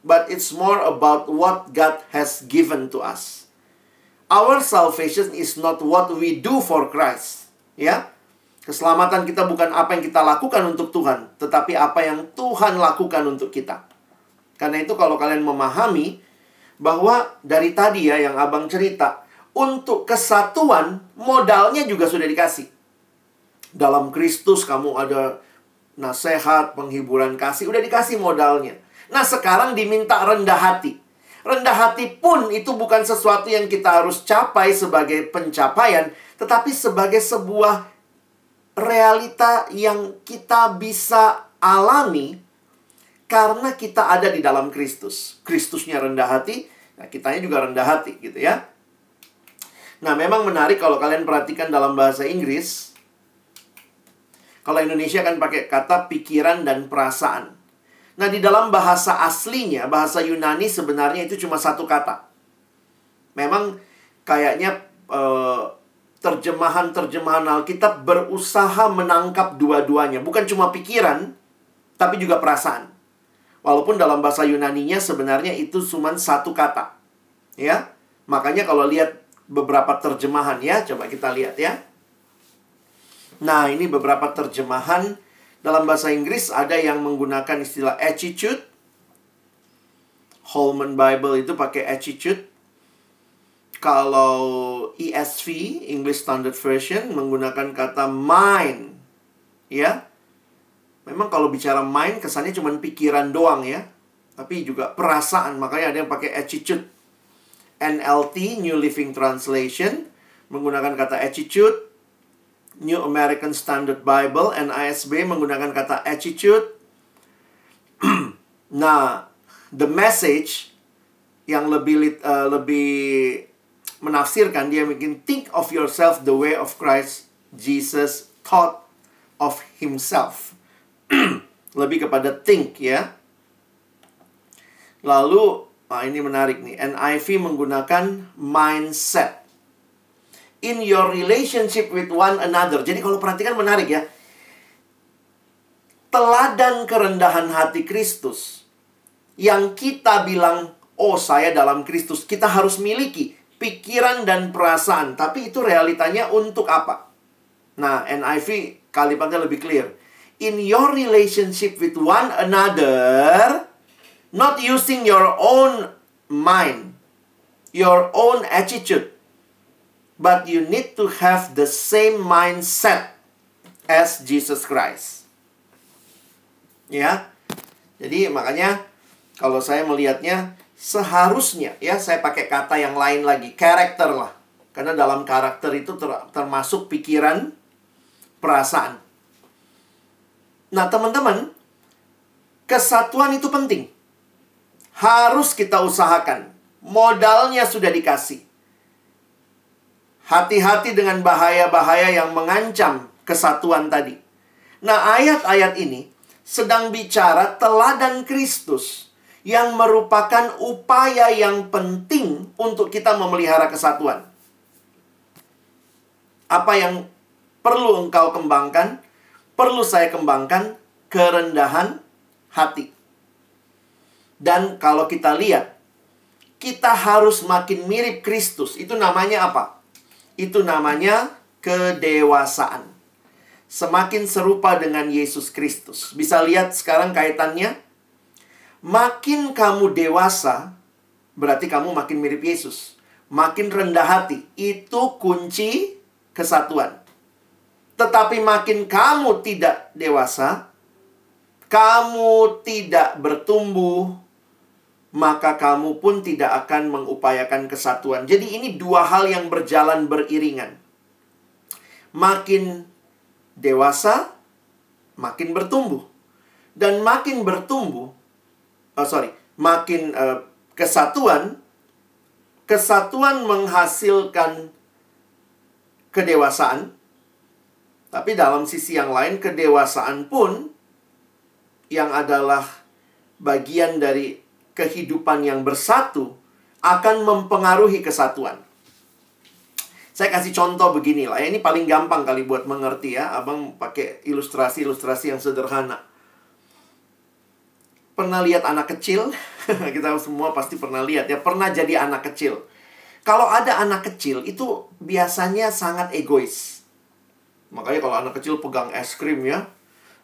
But it's more about what God has given to us. Our salvation is not what we do for Christ. Ya, keselamatan kita bukan apa yang kita lakukan untuk Tuhan, tetapi apa yang Tuhan lakukan untuk kita. Karena itu kalau kalian memahami, bahwa dari tadi ya yang abang cerita, untuk kesatuan modalnya juga sudah dikasih. Dalam Kristus kamu ada nasihat, penghiburan kasih, udah dikasih modalnya. Nah sekarang diminta rendah hati. Rendah hati pun itu bukan sesuatu yang kita harus capai sebagai pencapaian, tetapi sebagai sebuah realita yang kita bisa alami karena kita ada di dalam Kristus. Kristusnya rendah hati, nah kitanya juga rendah hati gitu ya. Nah, memang menarik kalau kalian perhatikan dalam bahasa Inggris. Kalau Indonesia kan pakai kata pikiran dan perasaan. Nah, di dalam bahasa aslinya, bahasa Yunani sebenarnya itu cuma satu kata. Memang kayaknya eh, terjemahan-terjemahan Alkitab berusaha menangkap dua-duanya. Bukan cuma pikiran, tapi juga perasaan. Walaupun dalam bahasa Yunaninya sebenarnya itu cuma satu kata. Ya, makanya kalau lihat beberapa terjemahan ya. Coba kita lihat ya. Nah, ini beberapa terjemahan dalam bahasa Inggris ada yang menggunakan istilah attitude. Holman Bible itu pakai attitude. Kalau ESV, English Standard Version, menggunakan kata mind. Ya. Memang kalau bicara mind, kesannya cuma pikiran doang ya. Tapi juga perasaan. Makanya ada yang pakai attitude. NLT, New Living Translation, menggunakan kata attitude. New American Standard Bible, NASB, menggunakan kata attitude. nah, the message yang lebih uh, lebih menafsirkan dia bikin think of yourself the way of Christ Jesus thought of himself. lebih kepada think ya. Lalu Nah, ini menarik nih. NIV menggunakan mindset. In your relationship with one another. Jadi kalau perhatikan menarik ya. Teladan kerendahan hati Kristus. Yang kita bilang, oh saya dalam Kristus. Kita harus miliki pikiran dan perasaan. Tapi itu realitanya untuk apa? Nah, NIV kalimatnya lebih clear. In your relationship with one another, Not using your own mind, your own attitude, but you need to have the same mindset as Jesus Christ. Ya. Jadi makanya kalau saya melihatnya seharusnya ya saya pakai kata yang lain lagi, karakter lah. Karena dalam karakter itu ter termasuk pikiran, perasaan. Nah, teman-teman, kesatuan itu penting harus kita usahakan. Modalnya sudah dikasih. Hati-hati dengan bahaya-bahaya yang mengancam kesatuan tadi. Nah, ayat-ayat ini sedang bicara teladan Kristus yang merupakan upaya yang penting untuk kita memelihara kesatuan. Apa yang perlu engkau kembangkan? Perlu saya kembangkan kerendahan hati. Dan kalau kita lihat, kita harus makin mirip Kristus. Itu namanya apa? Itu namanya kedewasaan. Semakin serupa dengan Yesus Kristus. Bisa lihat sekarang kaitannya? Makin kamu dewasa, berarti kamu makin mirip Yesus. Makin rendah hati, itu kunci kesatuan. Tetapi makin kamu tidak dewasa, kamu tidak bertumbuh, maka kamu pun tidak akan mengupayakan kesatuan. Jadi ini dua hal yang berjalan beriringan. Makin dewasa, makin bertumbuh. Dan makin bertumbuh, oh sorry, makin uh, kesatuan, kesatuan menghasilkan kedewasaan. Tapi dalam sisi yang lain, kedewasaan pun yang adalah bagian dari kehidupan yang bersatu akan mempengaruhi kesatuan. Saya kasih contoh beginilah ya, ini paling gampang kali buat mengerti ya. Abang pakai ilustrasi-ilustrasi yang sederhana. Pernah lihat anak kecil? Kita semua pasti pernah lihat ya, pernah jadi anak kecil. Kalau ada anak kecil itu biasanya sangat egois. Makanya kalau anak kecil pegang es krim ya,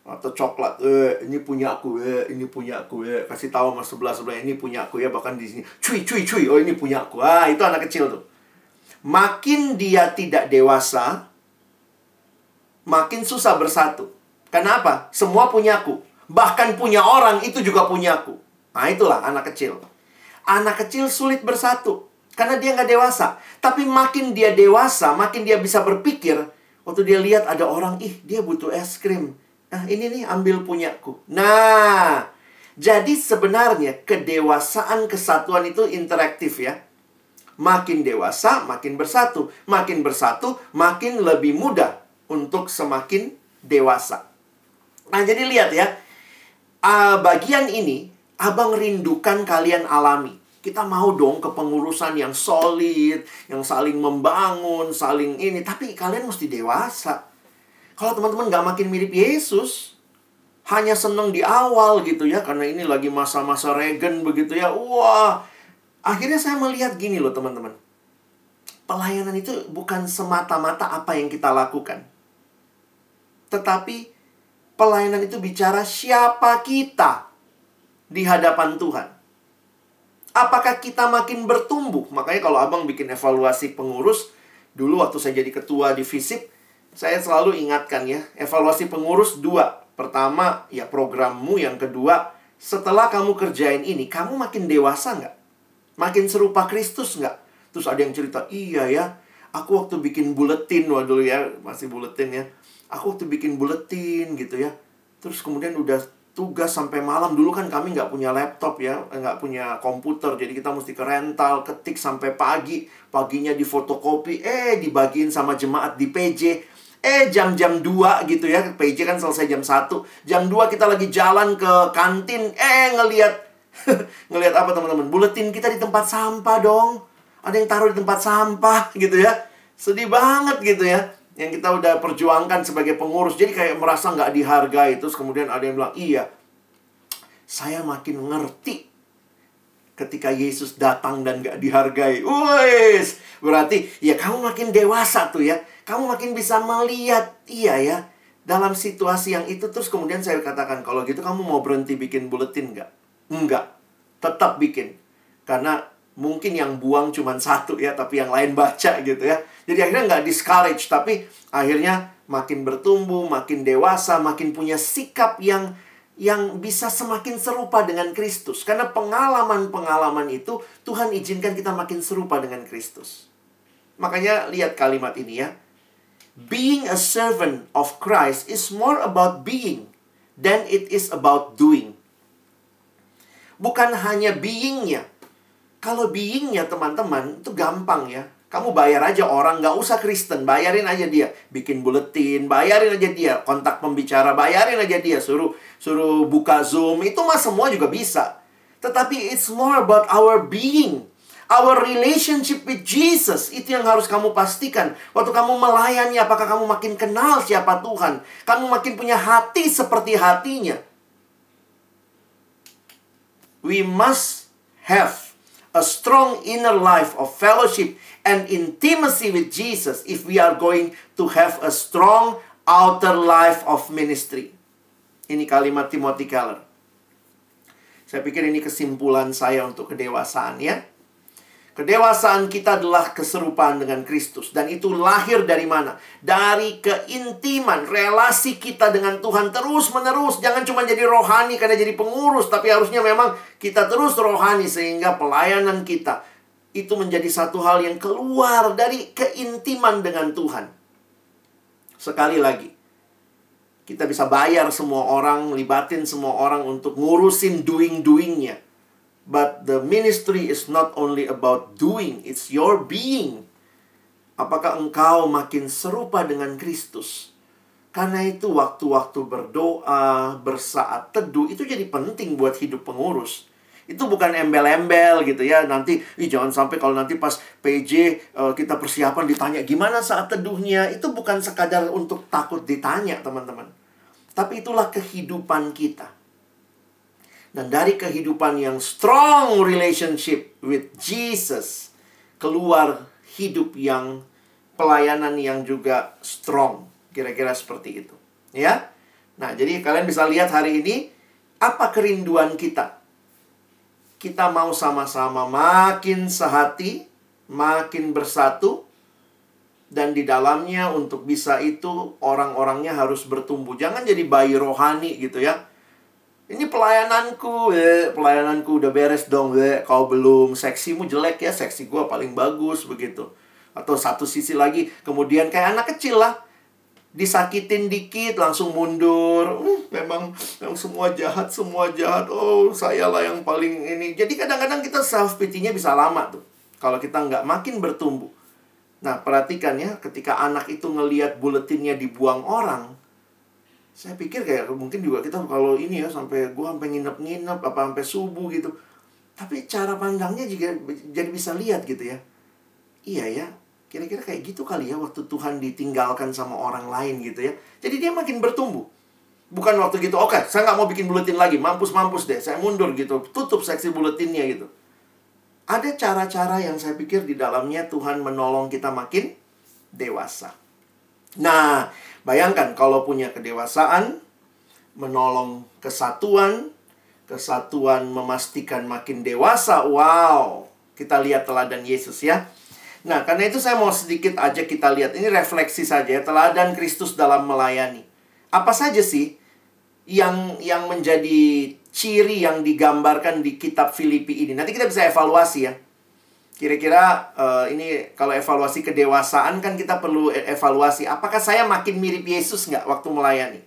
atau coklat eh ini punya aku eh ini punya aku eh. Kasih tahu sama sebelah sebelah ini punya aku ya bahkan di sini cuy cuy cuy oh ini punya aku. Ah itu anak kecil tuh. Makin dia tidak dewasa makin susah bersatu. Kenapa? Semua punya aku. Bahkan punya orang itu juga punya aku. Nah itulah anak kecil. Anak kecil sulit bersatu karena dia nggak dewasa. Tapi makin dia dewasa makin dia bisa berpikir waktu dia lihat ada orang ih dia butuh es krim Nah, ini nih ambil punyaku. Nah, jadi sebenarnya kedewasaan kesatuan itu interaktif ya. makin dewasa, makin bersatu. Makin bersatu, makin lebih mudah untuk semakin dewasa. Nah, jadi lihat ya. Uh, bagian ini, abang rindukan kalian alami. Kita mau dong kepengurusan yang solid, yang saling membangun, saling ini. Tapi kalian mesti dewasa. Kalau teman-teman gak makin mirip Yesus, hanya seneng di awal gitu ya, karena ini lagi masa-masa Reagan begitu ya. Wah, akhirnya saya melihat gini loh teman-teman. Pelayanan itu bukan semata-mata apa yang kita lakukan. Tetapi pelayanan itu bicara siapa kita di hadapan Tuhan. Apakah kita makin bertumbuh? Makanya kalau abang bikin evaluasi pengurus, dulu waktu saya jadi ketua di FISIP, saya selalu ingatkan ya, evaluasi pengurus dua. Pertama, ya programmu. Yang kedua, setelah kamu kerjain ini, kamu makin dewasa nggak? Makin serupa Kristus nggak? Terus ada yang cerita, iya ya, aku waktu bikin buletin, waduh ya, masih buletin ya aku waktu bikin buletin gitu ya terus kemudian udah tugas sampai malam dulu kan kami nggak punya laptop ya nggak punya komputer jadi kita mesti ke rental ketik sampai pagi paginya di fotokopi eh dibagiin sama jemaat di PJ eh jam-jam 2 gitu ya. PJ kan selesai jam 1 jam 2 kita lagi jalan ke kantin. Eh ngelihat ngelihat apa teman-teman? Buletin kita di tempat sampah dong. Ada yang taruh di tempat sampah gitu ya. Sedih banget gitu ya. Yang kita udah perjuangkan sebagai pengurus. Jadi kayak merasa nggak dihargai. Terus kemudian ada yang bilang, iya, saya makin ngerti ketika Yesus datang dan gak dihargai. Wes, berarti ya kamu makin dewasa tuh ya. Kamu makin bisa melihat, iya ya. Dalam situasi yang itu terus kemudian saya katakan, kalau gitu kamu mau berhenti bikin buletin nggak? Enggak. Tetap bikin. Karena mungkin yang buang cuma satu ya, tapi yang lain baca gitu ya. Jadi akhirnya nggak discourage, tapi akhirnya makin bertumbuh, makin dewasa, makin punya sikap yang yang bisa semakin serupa dengan Kristus. Karena pengalaman-pengalaman itu Tuhan izinkan kita makin serupa dengan Kristus. Makanya lihat kalimat ini ya. Being a servant of Christ is more about being than it is about doing. Bukan hanya beingnya, kalau beingnya teman-teman itu gampang ya. Kamu bayar aja orang, nggak usah Kristen, bayarin aja dia. Bikin buletin, bayarin aja dia. Kontak pembicara, bayarin aja dia. Suruh suruh buka Zoom, itu mah semua juga bisa. Tetapi it's more about our being. Our relationship with Jesus itu yang harus kamu pastikan. Waktu kamu melayani, apakah kamu makin kenal siapa Tuhan? Kamu makin punya hati seperti hatinya. We must have a strong inner life of fellowship and intimacy with Jesus if we are going to have a strong outer life of ministry. Ini kalimat Timothy Keller. Saya pikir ini kesimpulan saya untuk kedewasaan ya. Kedewasaan kita adalah keserupaan dengan Kristus. Dan itu lahir dari mana? Dari keintiman, relasi kita dengan Tuhan terus-menerus. Jangan cuma jadi rohani karena jadi pengurus. Tapi harusnya memang kita terus rohani sehingga pelayanan kita itu menjadi satu hal yang keluar dari keintiman dengan Tuhan. Sekali lagi, kita bisa bayar semua orang, libatin semua orang untuk ngurusin doing-doingnya. But the ministry is not only about doing, it's your being. Apakah engkau makin serupa dengan Kristus? Karena itu waktu-waktu berdoa, bersaat teduh itu jadi penting buat hidup pengurus. Itu bukan embel-embel gitu ya. Nanti ih jangan sampai kalau nanti pas PJ uh, eh, kita persiapan ditanya gimana saat teduhnya, itu bukan sekadar untuk takut ditanya, teman-teman. Tapi itulah kehidupan kita. Dan dari kehidupan yang strong relationship with Jesus, keluar hidup yang pelayanan yang juga strong. Kira-kira seperti itu. Ya. Nah, jadi kalian bisa lihat hari ini apa kerinduan kita. Kita mau sama-sama makin sehati, makin bersatu, dan di dalamnya untuk bisa itu orang-orangnya harus bertumbuh. Jangan jadi bayi rohani gitu ya ini pelayananku, eh, pelayananku udah beres dong, eh, kau belum seksimu jelek ya, seksi gua paling bagus begitu. Atau satu sisi lagi, kemudian kayak anak kecil lah, disakitin dikit langsung mundur. Uh, memang yang semua jahat, semua jahat. Oh, saya lah yang paling ini. Jadi kadang-kadang kita self pity-nya bisa lama tuh. Kalau kita nggak makin bertumbuh. Nah, perhatikan ya, ketika anak itu ngeliat buletinnya dibuang orang, saya pikir kayak mungkin juga kita kalau ini ya sampai gua sampai nginep-nginep apa sampai subuh gitu. Tapi cara pandangnya juga jadi bisa lihat gitu ya. Iya ya, kira-kira kayak gitu kali ya waktu Tuhan ditinggalkan sama orang lain gitu ya. Jadi dia makin bertumbuh. Bukan waktu gitu, oke, saya nggak mau bikin buletin lagi, mampus-mampus deh, saya mundur gitu, tutup seksi buletinnya gitu. Ada cara-cara yang saya pikir di dalamnya Tuhan menolong kita makin dewasa. Nah, bayangkan kalau punya kedewasaan, menolong kesatuan, kesatuan memastikan makin dewasa. Wow, kita lihat teladan Yesus ya. Nah, karena itu saya mau sedikit aja kita lihat. Ini refleksi saja ya, teladan Kristus dalam melayani. Apa saja sih yang yang menjadi ciri yang digambarkan di kitab Filipi ini? Nanti kita bisa evaluasi ya. Kira-kira uh, ini kalau evaluasi kedewasaan kan kita perlu e-, evaluasi. Apakah saya makin mirip Yesus nggak waktu melayani?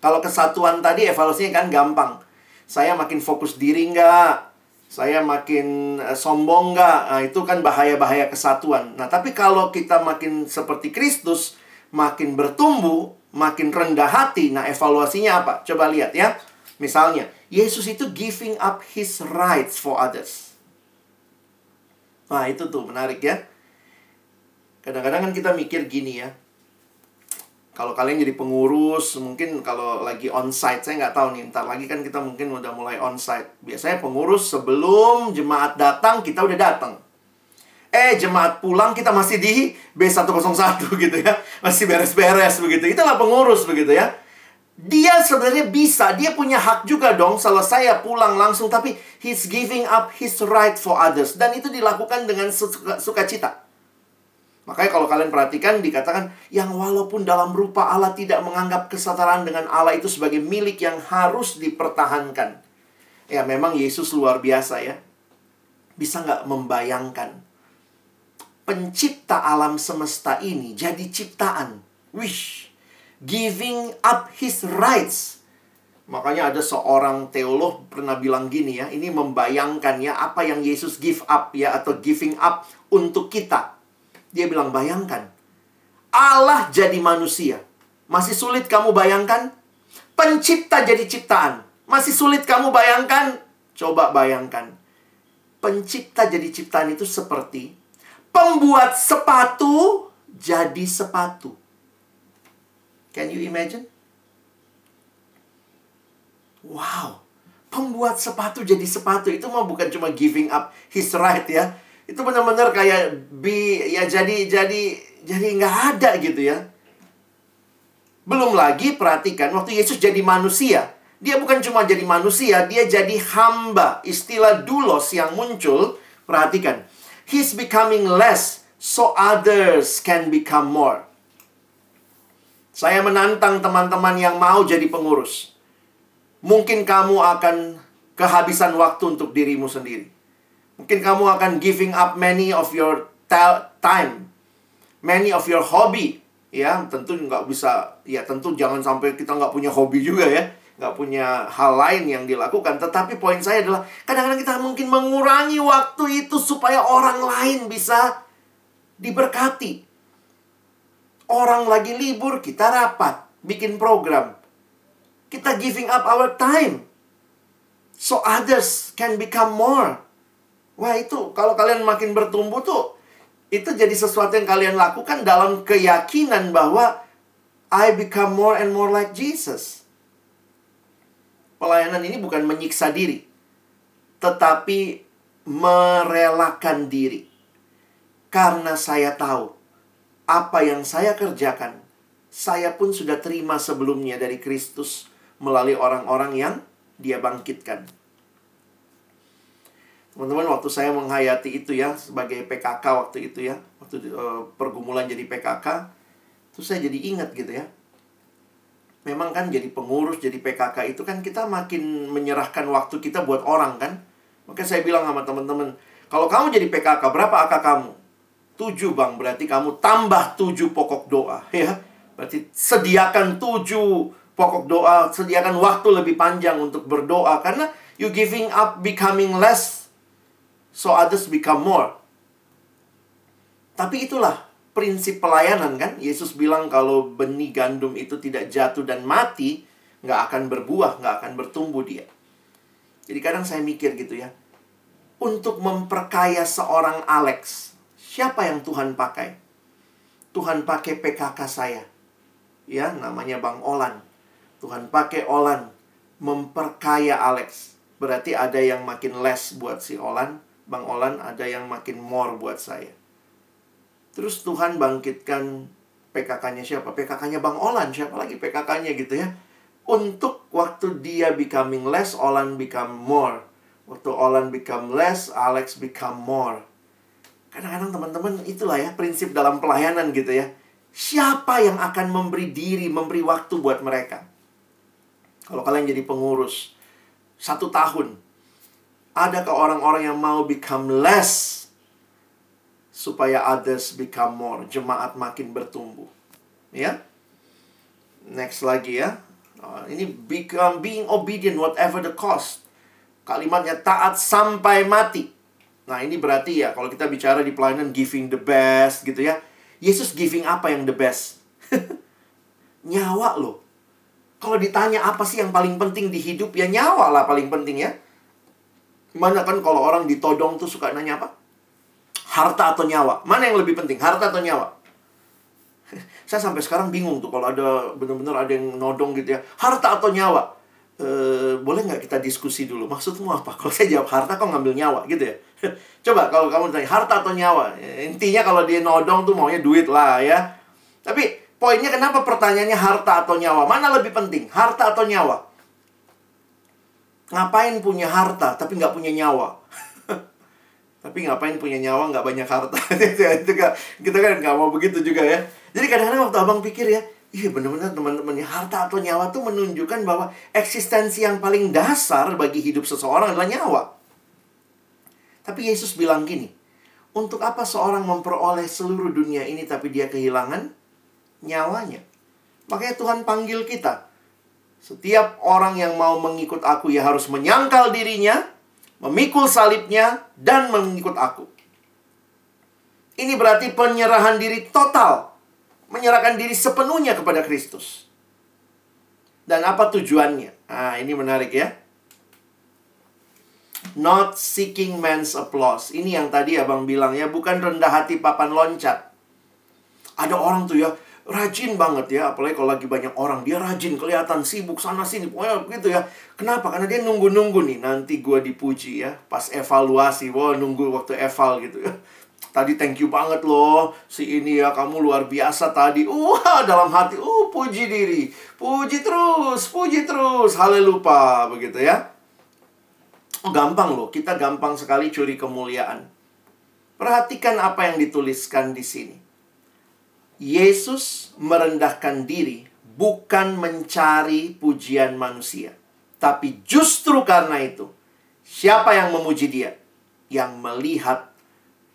Kalau kesatuan tadi evaluasinya kan gampang. Saya makin fokus diri nggak? saya makin uh, sombong nggak? Nah, itu kan bahaya-bahaya kesatuan. Nah, tapi kalau kita makin seperti Kristus, makin bertumbuh, makin rendah hati, nah evaluasinya apa? Coba lihat ya. Misalnya, Yesus itu giving up his rights for others. Nah, itu tuh menarik ya. Kadang-kadang kan kita mikir gini ya. Kalau kalian jadi pengurus mungkin kalau lagi onsite saya nggak tahu nih ntar lagi kan kita mungkin udah mulai onsite. Biasanya pengurus sebelum jemaat datang kita udah datang. Eh jemaat pulang kita masih di B101 gitu ya. Masih beres-beres begitu. Itulah pengurus begitu ya dia sebenarnya bisa dia punya hak juga dong selesai ya pulang langsung tapi he's giving up his right for others dan itu dilakukan dengan sukacita Makanya kalau kalian perhatikan dikatakan yang walaupun dalam rupa Allah tidak menganggap kesetaraan dengan Allah itu sebagai milik yang harus dipertahankan. Ya memang Yesus luar biasa ya. Bisa nggak membayangkan pencipta alam semesta ini jadi ciptaan. Wish. Giving up his rights. Makanya ada seorang teolog pernah bilang gini ya, ini membayangkan ya apa yang Yesus give up ya atau giving up untuk kita dia bilang, bayangkan. Allah jadi manusia. Masih sulit kamu bayangkan? Pencipta jadi ciptaan. Masih sulit kamu bayangkan? Coba bayangkan. Pencipta jadi ciptaan itu seperti pembuat sepatu jadi sepatu. Can you imagine? Wow, pembuat sepatu jadi sepatu itu mah bukan cuma giving up his right ya, itu benar-benar kayak bi ya jadi jadi jadi nggak ada gitu ya. Belum lagi perhatikan waktu Yesus jadi manusia dia bukan cuma jadi manusia dia jadi hamba. Istilah dulos yang muncul perhatikan. He's becoming less so others can become more saya menantang teman-teman yang mau jadi pengurus mungkin kamu akan kehabisan waktu untuk dirimu sendiri Mungkin kamu akan giving up many of your time, many of your hobby. Ya, tentu nggak bisa, ya tentu jangan sampai kita nggak punya hobi juga ya. Nggak punya hal lain yang dilakukan. Tetapi poin saya adalah, kadang-kadang kita mungkin mengurangi waktu itu supaya orang lain bisa diberkati. Orang lagi libur, kita rapat, bikin program. Kita giving up our time. So others can become more. Wah itu kalau kalian makin bertumbuh tuh itu jadi sesuatu yang kalian lakukan dalam keyakinan bahwa I become more and more like Jesus. Pelayanan ini bukan menyiksa diri, tetapi merelakan diri. Karena saya tahu apa yang saya kerjakan, saya pun sudah terima sebelumnya dari Kristus melalui orang-orang yang dia bangkitkan. Teman-teman waktu saya menghayati itu ya sebagai PKK waktu itu ya, waktu uh, pergumulan jadi PKK, itu saya jadi ingat gitu ya. Memang kan jadi pengurus, jadi PKK itu kan kita makin menyerahkan waktu kita buat orang kan. Maka saya bilang sama teman-teman, kalau kamu jadi PKK, berapa AK kamu? Tujuh bang, berarti kamu tambah tujuh pokok doa ya. Berarti sediakan tujuh pokok doa, sediakan waktu lebih panjang untuk berdoa. Karena you giving up becoming less so others become more. Tapi itulah prinsip pelayanan kan. Yesus bilang kalau benih gandum itu tidak jatuh dan mati, nggak akan berbuah, nggak akan bertumbuh dia. Jadi kadang saya mikir gitu ya. Untuk memperkaya seorang Alex, siapa yang Tuhan pakai? Tuhan pakai PKK saya. Ya, namanya Bang Olan. Tuhan pakai Olan memperkaya Alex. Berarti ada yang makin less buat si Olan, Bang Olan ada yang makin more buat saya. Terus Tuhan bangkitkan PKK-nya siapa? PKK-nya Bang Olan, siapa lagi PKK-nya gitu ya. Untuk waktu dia becoming less, Olan become more. Waktu Olan become less, Alex become more. Kadang-kadang teman-teman itulah ya prinsip dalam pelayanan gitu ya. Siapa yang akan memberi diri, memberi waktu buat mereka? Kalau kalian jadi pengurus satu tahun, adakah orang-orang yang mau become less supaya others become more, jemaat makin bertumbuh? Ya, next lagi ya. Uh, ini become being obedient whatever the cost. Kalimatnya taat sampai mati. Nah, ini berarti ya kalau kita bicara di pelayanan giving the best gitu ya. Yesus giving apa yang the best? Nyawa loh. Kalau ditanya apa sih yang paling penting di hidup, ya nyawa lah paling penting ya. Mana kan kalau orang ditodong tuh suka nanya apa? Harta atau nyawa? Mana yang lebih penting, harta atau nyawa? Saya sampai sekarang bingung tuh kalau ada benar-benar ada yang nodong gitu ya. Harta atau nyawa? E, boleh nggak kita diskusi dulu? Maksudmu apa? Kalau saya jawab harta, kok ngambil nyawa gitu ya? Coba kalau kamu tanya harta atau nyawa? Intinya kalau dia nodong tuh maunya duit lah ya. Tapi Poinnya kenapa pertanyaannya harta atau nyawa? Mana lebih penting? Harta atau nyawa? Ngapain punya harta tapi nggak punya nyawa? tapi ngapain punya nyawa nggak banyak harta? itu kan kita kan nggak mau begitu juga ya. Jadi kadang-kadang waktu abang pikir ya, iya benar-benar teman-teman harta atau nyawa tuh menunjukkan bahwa eksistensi yang paling dasar bagi hidup seseorang adalah nyawa. Tapi Yesus bilang gini, untuk apa seorang memperoleh seluruh dunia ini tapi dia kehilangan nyawanya. Makanya Tuhan panggil kita. Setiap orang yang mau mengikut aku ya harus menyangkal dirinya, memikul salibnya, dan mengikut aku. Ini berarti penyerahan diri total. Menyerahkan diri sepenuhnya kepada Kristus. Dan apa tujuannya? Ah, ini menarik ya. Not seeking man's applause. Ini yang tadi abang bilang ya, bukan rendah hati papan loncat. Ada orang tuh ya, rajin banget ya apalagi kalau lagi banyak orang dia rajin kelihatan sibuk sana sini pokoknya begitu ya. Kenapa? Karena dia nunggu nunggu nih nanti gue dipuji ya pas evaluasi wah nunggu waktu eval gitu ya. Tadi thank you banget loh si ini ya kamu luar biasa tadi. Wah dalam hati uh puji diri puji terus puji terus haleluya begitu ya gampang loh kita gampang sekali curi kemuliaan perhatikan apa yang dituliskan di sini Yesus merendahkan diri bukan mencari pujian manusia, tapi justru karena itu, siapa yang memuji Dia? Yang melihat,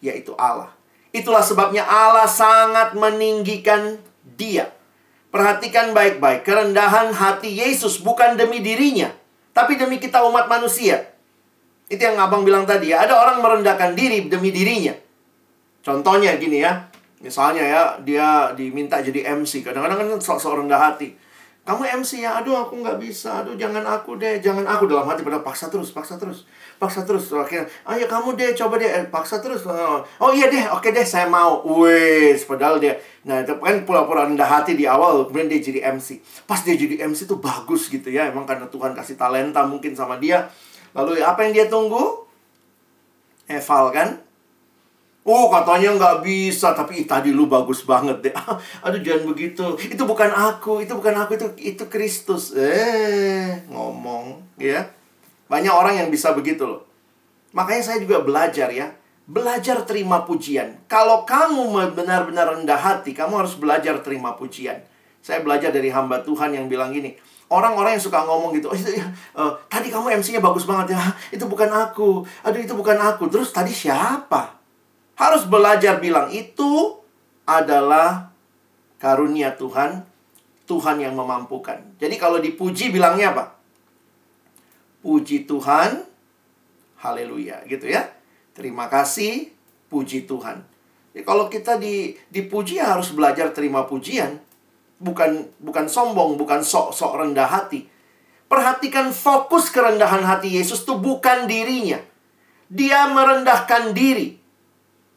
yaitu Allah. Itulah sebabnya Allah sangat meninggikan Dia. Perhatikan baik-baik, kerendahan hati Yesus bukan demi dirinya, tapi demi kita umat manusia. Itu yang abang bilang tadi ya, ada orang merendahkan diri demi dirinya. Contohnya gini ya, Misalnya ya, dia diminta jadi MC. Kadang-kadang kan sok-sok rendah hati. Kamu MC ya, aduh aku nggak bisa, aduh jangan aku deh, jangan aku dalam hati pada paksa terus, paksa terus, paksa terus. Akhirnya, ayo kamu deh, coba deh, eh, paksa terus. Oh, oh iya deh, oke deh, saya mau. Wes, padahal dia, nah itu kan pura-pura rendah hati di awal, kemudian dia jadi MC. Pas dia jadi MC tuh bagus gitu ya, emang karena Tuhan kasih talenta mungkin sama dia. Lalu apa yang dia tunggu? Eval kan? Oh katanya nggak bisa Tapi tadi lu bagus banget deh. Aduh jangan begitu. Itu bukan aku Itu bukan aku Itu itu Kristus. Eh ngomong ya. Banyak orang yang bisa begitu loh. Makanya saya juga belajar ya. Belajar terima pujian. Kalau kamu benar-benar rendah hati Kamu harus belajar terima pujian. Saya belajar dari hamba Tuhan yang bilang gini Orang-orang yang suka ngomong gitu, oh, itu, uh, tadi kamu MC-nya bagus banget ya, itu bukan aku, aduh itu bukan aku. Terus tadi siapa? Harus belajar bilang itu adalah karunia Tuhan, Tuhan yang memampukan. Jadi kalau dipuji bilangnya apa? Puji Tuhan, haleluya gitu ya. Terima kasih, puji Tuhan. Jadi kalau kita di, dipuji ya harus belajar terima pujian. Bukan bukan sombong, bukan sok-sok rendah hati. Perhatikan fokus kerendahan hati Yesus itu bukan dirinya. Dia merendahkan diri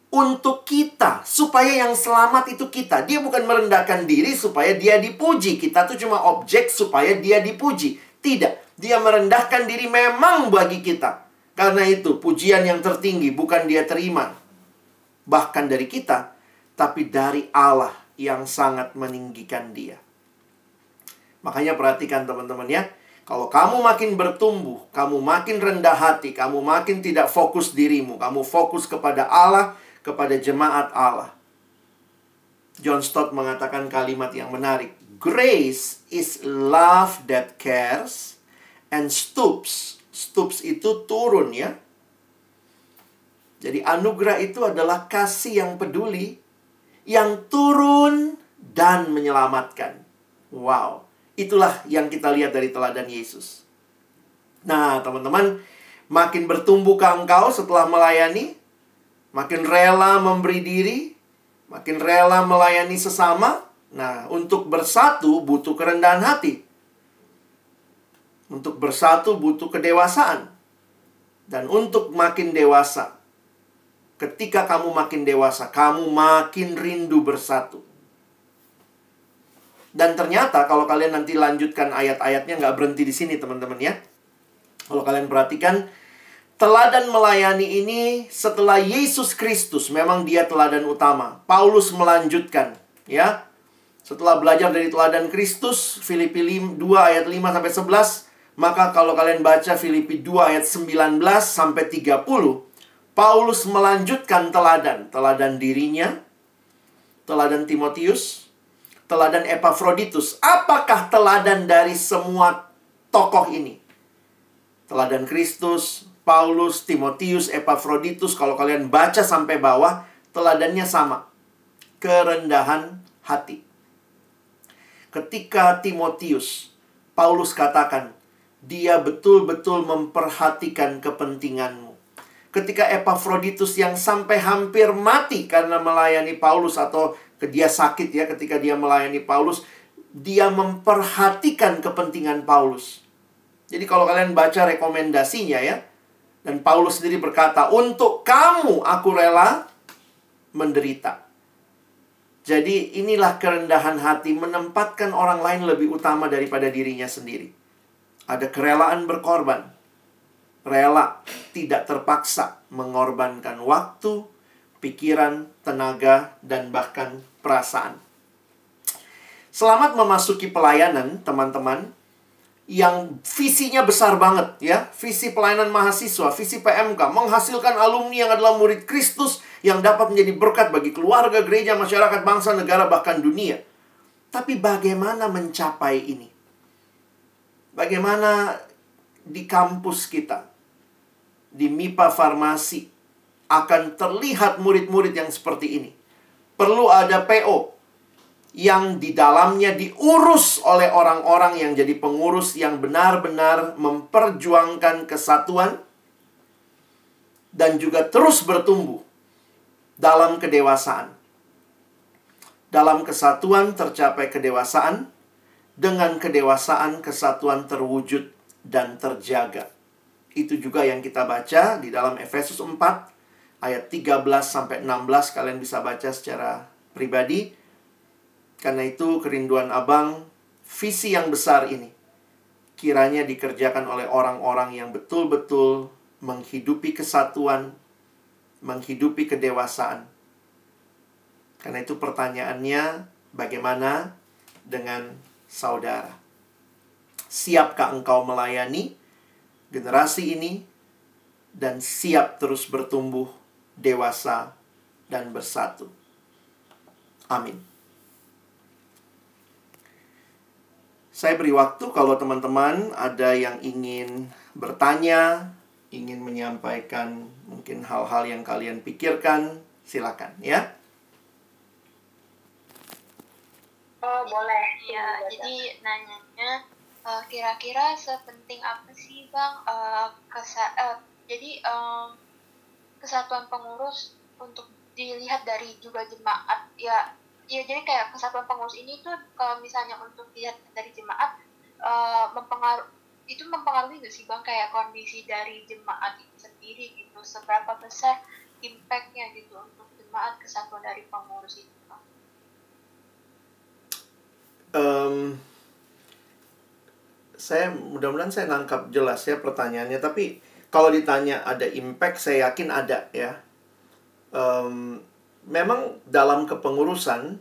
untuk kita supaya yang selamat itu kita. Dia bukan merendahkan diri supaya dia dipuji. Kita tuh cuma objek supaya dia dipuji. Tidak, dia merendahkan diri memang bagi kita. Karena itu pujian yang tertinggi bukan dia terima bahkan dari kita, tapi dari Allah yang sangat meninggikan dia. Makanya perhatikan teman-teman ya. Kalau kamu makin bertumbuh, kamu makin rendah hati, kamu makin tidak fokus dirimu, kamu fokus kepada Allah, kepada jemaat Allah. John Stott mengatakan kalimat yang menarik. Grace is love that cares and stoops. Stoops itu turun ya. Jadi anugerah itu adalah kasih yang peduli, yang turun dan menyelamatkan. Wow, itulah yang kita lihat dari teladan Yesus. Nah, teman-teman, makin bertumbuhkah engkau setelah melayani? makin rela memberi diri, makin rela melayani sesama. Nah, untuk bersatu butuh kerendahan hati. Untuk bersatu butuh kedewasaan. Dan untuk makin dewasa, ketika kamu makin dewasa, kamu makin rindu bersatu. Dan ternyata kalau kalian nanti lanjutkan ayat-ayatnya nggak berhenti di sini teman-teman ya. Kalau kalian perhatikan, Teladan melayani ini setelah Yesus Kristus memang dia teladan utama. Paulus melanjutkan, ya. Setelah belajar dari teladan Kristus, Filipi 2 ayat 5 sampai 11, maka kalau kalian baca Filipi 2 ayat 19 sampai 30, Paulus melanjutkan teladan, teladan dirinya, teladan Timotius, teladan Epafroditus. Apakah teladan dari semua tokoh ini? Teladan Kristus, Paulus, Timotius, Epafroditus, kalau kalian baca sampai bawah, teladannya sama. Kerendahan hati. Ketika Timotius, Paulus katakan, dia betul-betul memperhatikan kepentinganmu. Ketika Epafroditus yang sampai hampir mati karena melayani Paulus atau dia sakit ya ketika dia melayani Paulus, dia memperhatikan kepentingan Paulus. Jadi kalau kalian baca rekomendasinya ya, dan Paulus sendiri berkata, "Untuk kamu aku rela menderita." Jadi inilah kerendahan hati menempatkan orang lain lebih utama daripada dirinya sendiri. Ada kerelaan berkorban. Rela tidak terpaksa mengorbankan waktu, pikiran, tenaga, dan bahkan perasaan. Selamat memasuki pelayanan, teman-teman yang visinya besar banget ya, visi pelayanan mahasiswa, visi PMK, menghasilkan alumni yang adalah murid Kristus yang dapat menjadi berkat bagi keluarga, gereja, masyarakat, bangsa, negara, bahkan dunia. Tapi bagaimana mencapai ini? Bagaimana di kampus kita, di MIPA Farmasi, akan terlihat murid-murid yang seperti ini. Perlu ada PO, yang di dalamnya diurus oleh orang-orang yang jadi pengurus yang benar-benar memperjuangkan kesatuan dan juga terus bertumbuh dalam kedewasaan. Dalam kesatuan tercapai kedewasaan, dengan kedewasaan kesatuan terwujud dan terjaga. Itu juga yang kita baca di dalam Efesus 4 ayat 13 sampai 16 kalian bisa baca secara pribadi karena itu kerinduan abang, visi yang besar ini, kiranya dikerjakan oleh orang-orang yang betul-betul menghidupi kesatuan, menghidupi kedewasaan. Karena itu pertanyaannya, bagaimana dengan saudara? Siapkah engkau melayani generasi ini dan siap terus bertumbuh, dewasa, dan bersatu? Amin. Saya beri waktu kalau teman-teman ada yang ingin bertanya, ingin menyampaikan mungkin hal-hal yang kalian pikirkan, silakan ya. Oh, boleh. Ya, jadi nanyanya uh, kira-kira sepenting apa sih, Bang? Uh, kesa uh, jadi um, kesatuan pengurus untuk dilihat dari juga jemaat ya ya jadi kayak kesatuan pengurus ini tuh kalau misalnya untuk dilihat dari jemaat uh, mempengaruhi itu mempengaruhi nggak sih bang kayak kondisi dari jemaat itu sendiri gitu seberapa besar impactnya gitu untuk jemaat kesatuan dari pengurus itu bang? Um, saya mudah-mudahan saya nangkap jelas ya pertanyaannya. Tapi kalau ditanya ada impact saya yakin ada ya. Um, memang dalam kepengurusan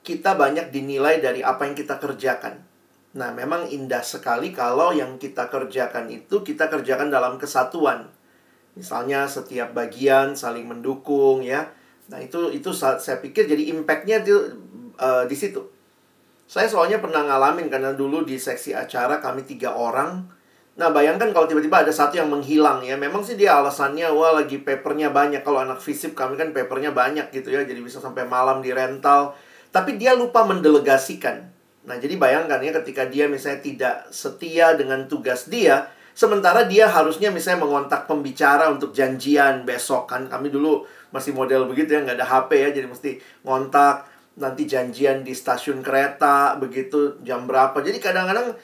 kita banyak dinilai dari apa yang kita kerjakan. Nah memang indah sekali kalau yang kita kerjakan itu kita kerjakan dalam kesatuan. Misalnya setiap bagian saling mendukung ya. Nah itu itu saya pikir jadi impactnya di, uh, di situ saya soalnya pernah ngalamin karena dulu di seksi acara kami tiga orang. Nah bayangkan kalau tiba-tiba ada satu yang menghilang ya. Memang sih dia alasannya wah lagi papernya banyak. Kalau anak fisip kami kan papernya banyak gitu ya. Jadi bisa sampai malam di rental. Tapi dia lupa mendelegasikan. Nah jadi bayangkan ya ketika dia misalnya tidak setia dengan tugas dia. Sementara dia harusnya misalnya mengontak pembicara untuk janjian besok kan. Kami dulu masih model begitu ya. nggak ada HP ya. Jadi mesti ngontak nanti janjian di stasiun kereta begitu jam berapa. Jadi kadang-kadang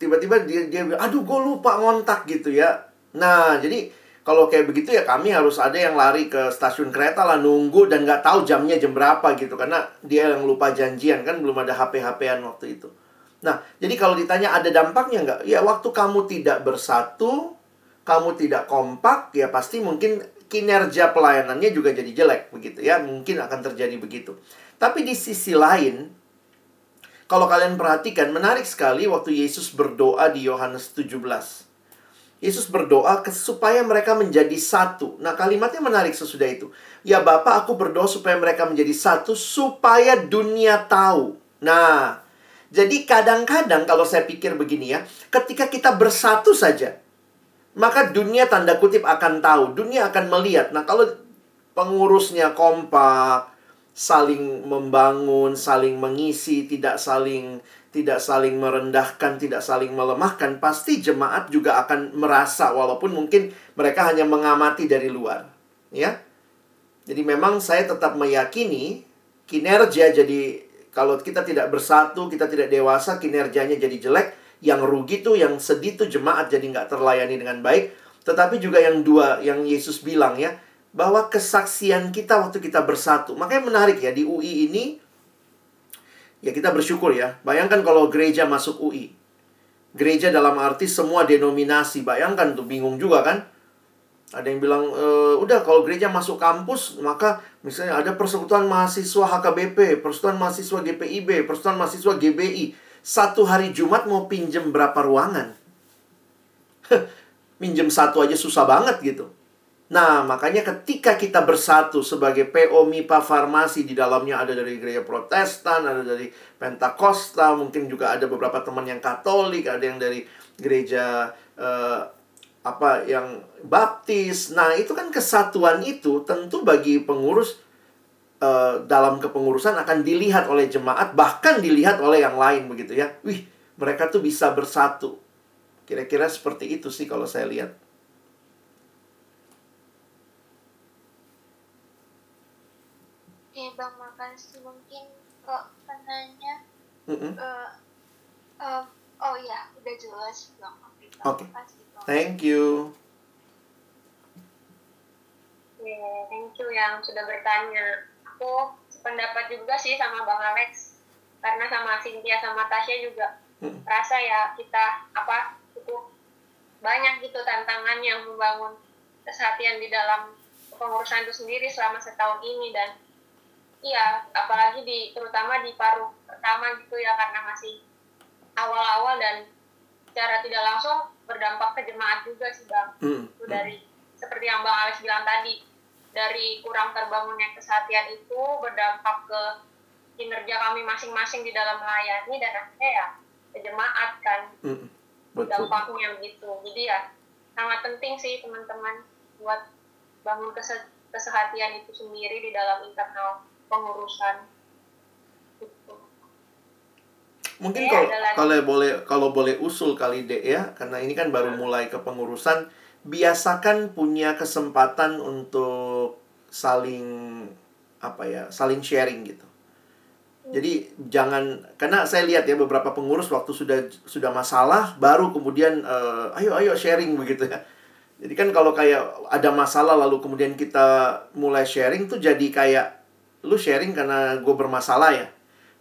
tiba-tiba dia dia aduh gue lupa ngontak gitu ya. Nah jadi kalau kayak begitu ya kami harus ada yang lari ke stasiun kereta lah nunggu dan nggak tahu jamnya jam berapa gitu. Karena dia yang lupa janjian kan belum ada HP-HPan waktu itu. Nah jadi kalau ditanya ada dampaknya nggak? Ya waktu kamu tidak bersatu kamu tidak kompak ya pasti mungkin kinerja pelayanannya juga jadi jelek begitu ya. Mungkin akan terjadi begitu tapi di sisi lain, kalau kalian perhatikan, menarik sekali waktu Yesus berdoa di Yohanes 17. Yesus berdoa supaya mereka menjadi satu. Nah, kalimatnya menarik sesudah itu. Ya Bapak, aku berdoa supaya mereka menjadi satu supaya dunia tahu. Nah, jadi kadang-kadang kalau saya pikir begini ya, ketika kita bersatu saja, maka dunia tanda kutip akan tahu, dunia akan melihat. Nah, kalau pengurusnya kompak, saling membangun, saling mengisi, tidak saling tidak saling merendahkan, tidak saling melemahkan, pasti jemaat juga akan merasa walaupun mungkin mereka hanya mengamati dari luar, ya. Jadi memang saya tetap meyakini kinerja jadi kalau kita tidak bersatu, kita tidak dewasa, kinerjanya jadi jelek. Yang rugi tuh, yang sedih tuh jemaat jadi nggak terlayani dengan baik. Tetapi juga yang dua, yang Yesus bilang ya, bahwa kesaksian kita waktu kita bersatu. Makanya menarik ya di UI ini ya kita bersyukur ya. Bayangkan kalau gereja masuk UI. Gereja dalam arti semua denominasi. Bayangkan tuh bingung juga kan? Ada yang bilang, e, udah kalau gereja masuk kampus, maka misalnya ada persekutuan mahasiswa HKBP, persekutuan mahasiswa GPIB, persekutuan mahasiswa GBI. Satu hari Jumat mau pinjem berapa ruangan? Minjem satu aja susah banget gitu. Nah, makanya ketika kita bersatu sebagai PO MIPA Farmasi di dalamnya ada dari gereja Protestan, ada dari Pentakosta, mungkin juga ada beberapa teman yang Katolik, ada yang dari gereja uh, apa yang Baptis. Nah, itu kan kesatuan itu tentu bagi pengurus uh, dalam kepengurusan akan dilihat oleh jemaat, bahkan dilihat oleh yang lain begitu ya. Wih, mereka tuh bisa bersatu. Kira-kira seperti itu sih kalau saya lihat. Oke bang makasih mungkin kok penanya mm -hmm. uh, uh, oh ya udah jelas bang Oke. Okay. Thank you. Yeah, thank you yang sudah bertanya. Aku pendapat juga sih sama Bang Alex karena sama Cynthia sama Tasya juga hmm. rasa ya kita apa cukup banyak gitu tantangan yang membangun kesehatan di dalam pengurusan itu sendiri selama setahun ini dan iya apalagi di terutama di paruh pertama gitu ya karena masih awal-awal dan secara tidak langsung berdampak ke jemaat juga sih bang hmm. itu dari seperti yang bang Alex bilang tadi dari kurang terbangunnya kesatian itu berdampak ke kinerja kami masing-masing di dalam melayani dan akhirnya ya ke jemaat kan hmm. dampaknya begitu jadi ya sangat penting sih teman-teman buat bangun kesehatian itu sendiri di dalam internal pengurusan. Mungkin kalau kalau boleh kalau boleh usul kali dek ya, karena ini kan baru mulai kepengurusan, biasakan punya kesempatan untuk saling apa ya, saling sharing gitu. Jadi jangan karena saya lihat ya beberapa pengurus waktu sudah sudah masalah baru kemudian uh, ayo ayo sharing begitu ya. Jadi kan kalau kayak ada masalah lalu kemudian kita mulai sharing tuh jadi kayak lu sharing karena gue bermasalah ya.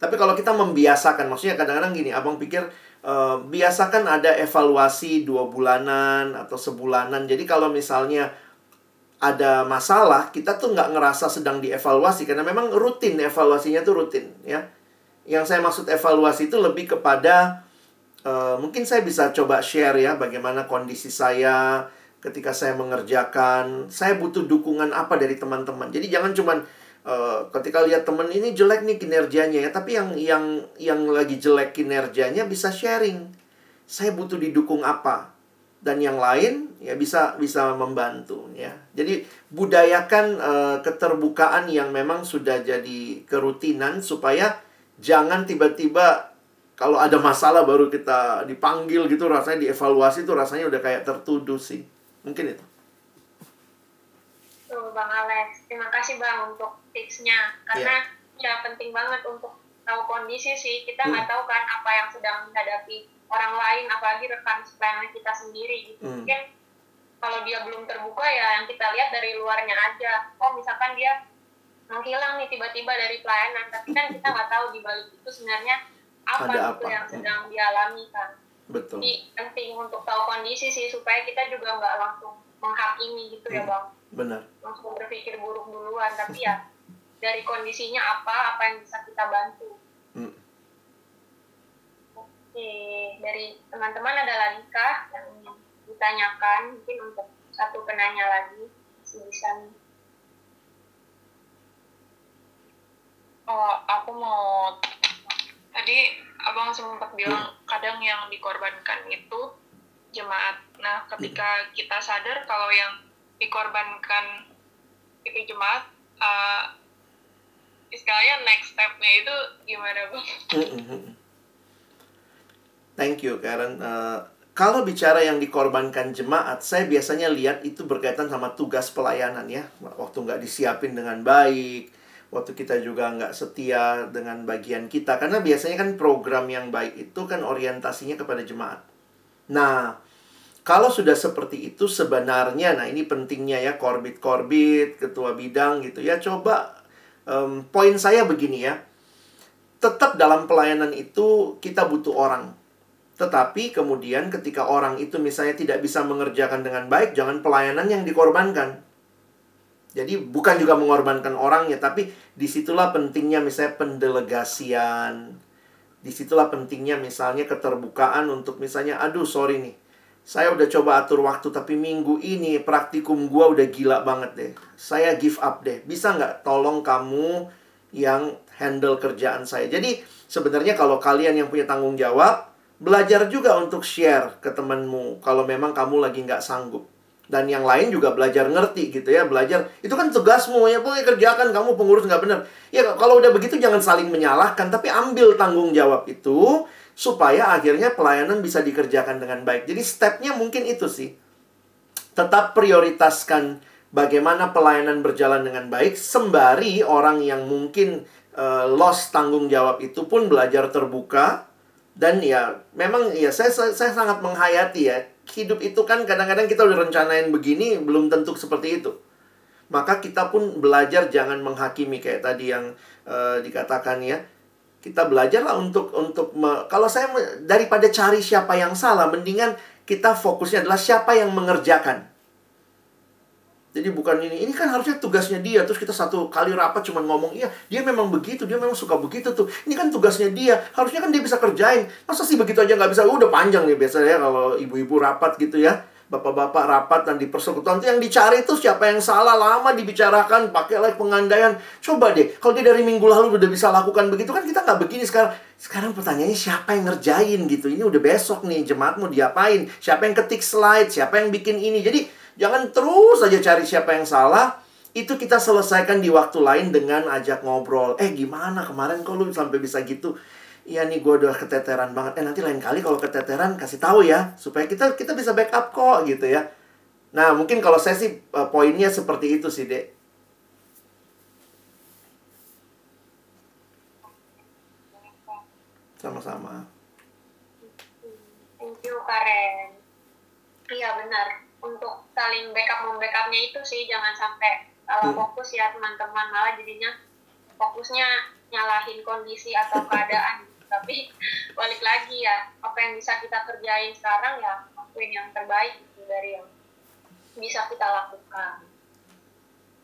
Tapi kalau kita membiasakan, maksudnya kadang-kadang gini, abang pikir uh, biasakan ada evaluasi dua bulanan atau sebulanan. Jadi kalau misalnya ada masalah, kita tuh nggak ngerasa sedang dievaluasi karena memang rutin evaluasinya tuh rutin ya. Yang saya maksud evaluasi itu lebih kepada uh, mungkin saya bisa coba share ya bagaimana kondisi saya ketika saya mengerjakan. Saya butuh dukungan apa dari teman-teman. Jadi jangan cuman uh, ketika lihat teman ini jelek nih kinerjanya ya, tapi yang yang yang lagi jelek kinerjanya bisa sharing. Saya butuh didukung apa? dan yang lain ya bisa bisa membantu ya. Jadi budayakan uh, keterbukaan yang memang sudah jadi kerutinan supaya jangan tiba-tiba kalau ada masalah baru kita dipanggil gitu rasanya dievaluasi tuh rasanya udah kayak tertuduh sih. Mungkin itu. Bang Alex, terima kasih Bang untuk tipsnya karena yeah. ya penting banget untuk tahu kondisi sih. Kita nggak hmm. tahu kan apa yang sedang menghadapi orang lain apalagi rekan pelayanan kita sendiri gitu hmm. mungkin kalau dia belum terbuka ya yang kita lihat dari luarnya aja oh misalkan dia menghilang nih tiba-tiba dari pelayanan tapi kan kita nggak tahu di balik itu sebenarnya apa, Ada gitu yang sedang dialami kan betul jadi penting untuk tahu kondisi sih supaya kita juga nggak langsung menghakimi gitu ya, hmm. ya bang benar langsung berpikir buruk duluan tapi ya dari kondisinya apa apa yang bisa kita bantu hmm Oke, dari teman-teman ada lagi kah yang ditanyakan? Mungkin untuk satu penanya lagi, bisa nih. Oh, aku mau tadi abang sempat bilang kadang yang dikorbankan itu jemaat. Nah, ketika kita sadar kalau yang dikorbankan itu jemaat, uh, istilahnya next stepnya itu gimana bang? Thank you, Karen. Uh, kalau bicara yang dikorbankan jemaat, saya biasanya lihat itu berkaitan sama tugas pelayanan ya. Waktu nggak disiapin dengan baik, waktu kita juga nggak setia dengan bagian kita. Karena biasanya kan program yang baik itu kan orientasinya kepada jemaat. Nah, kalau sudah seperti itu sebenarnya, nah ini pentingnya ya korbit-korbit, ketua bidang gitu ya. Coba um, poin saya begini ya. Tetap dalam pelayanan itu kita butuh orang tetapi kemudian ketika orang itu misalnya tidak bisa mengerjakan dengan baik, jangan pelayanan yang dikorbankan. Jadi bukan juga mengorbankan orangnya, tapi di situlah pentingnya misalnya pendelegasian. Di situlah pentingnya misalnya keterbukaan untuk misalnya, aduh sorry nih, saya udah coba atur waktu, tapi minggu ini praktikum gue udah gila banget deh. Saya give up deh. Bisa nggak tolong kamu yang handle kerjaan saya? Jadi sebenarnya kalau kalian yang punya tanggung jawab, Belajar juga untuk share ke temanmu kalau memang kamu lagi nggak sanggup. Dan yang lain juga belajar ngerti gitu ya, belajar. Itu kan tugasmu ya, pokoknya kerjakan kamu pengurus nggak benar. Ya kalau udah begitu jangan saling menyalahkan, tapi ambil tanggung jawab itu supaya akhirnya pelayanan bisa dikerjakan dengan baik. Jadi stepnya mungkin itu sih. Tetap prioritaskan bagaimana pelayanan berjalan dengan baik sembari orang yang mungkin uh, lost tanggung jawab itu pun belajar terbuka dan ya memang ya saya, saya sangat menghayati ya hidup itu kan kadang-kadang kita udah rencanain begini belum tentu seperti itu maka kita pun belajar jangan menghakimi kayak tadi yang uh, dikatakan ya kita belajarlah untuk untuk me, kalau saya daripada cari siapa yang salah mendingan kita fokusnya adalah siapa yang mengerjakan jadi bukan ini, ini kan harusnya tugasnya dia. Terus kita satu kali rapat cuma ngomong, iya dia memang begitu, dia memang suka begitu tuh. Ini kan tugasnya dia, harusnya kan dia bisa kerjain. Masa sih begitu aja nggak bisa? Udah panjang nih biasanya kalau ibu-ibu rapat gitu ya. Bapak-bapak rapat dan di persekutuan itu yang dicari itu siapa yang salah? Lama dibicarakan pakai like pengandaian. Coba deh kalau dia dari minggu lalu udah bisa lakukan begitu kan kita nggak begini sekarang. Sekarang pertanyaannya siapa yang ngerjain gitu? Ini udah besok nih jemaat mau diapain? Siapa yang ketik slide? Siapa yang bikin ini? Jadi Jangan terus saja cari siapa yang salah. Itu kita selesaikan di waktu lain dengan ajak ngobrol. Eh gimana kemarin kok lu sampai bisa gitu? Iya nih gue udah keteteran banget. Eh nanti lain kali kalau keteteran kasih tahu ya. Supaya kita kita bisa backup kok gitu ya. Nah, mungkin kalau saya sih uh, poinnya seperti itu sih, Dek. Sama-sama. Thank you Karen. Iya benar. Untuk saling backup membackupnya itu sih jangan sampai salah Hmm. fokus ya teman-teman malah jadinya fokusnya nyalahin kondisi atau keadaan. Tapi balik lagi ya apa yang bisa kita kerjain sekarang ya lakuin yang terbaik gitu dari yang bisa kita lakukan.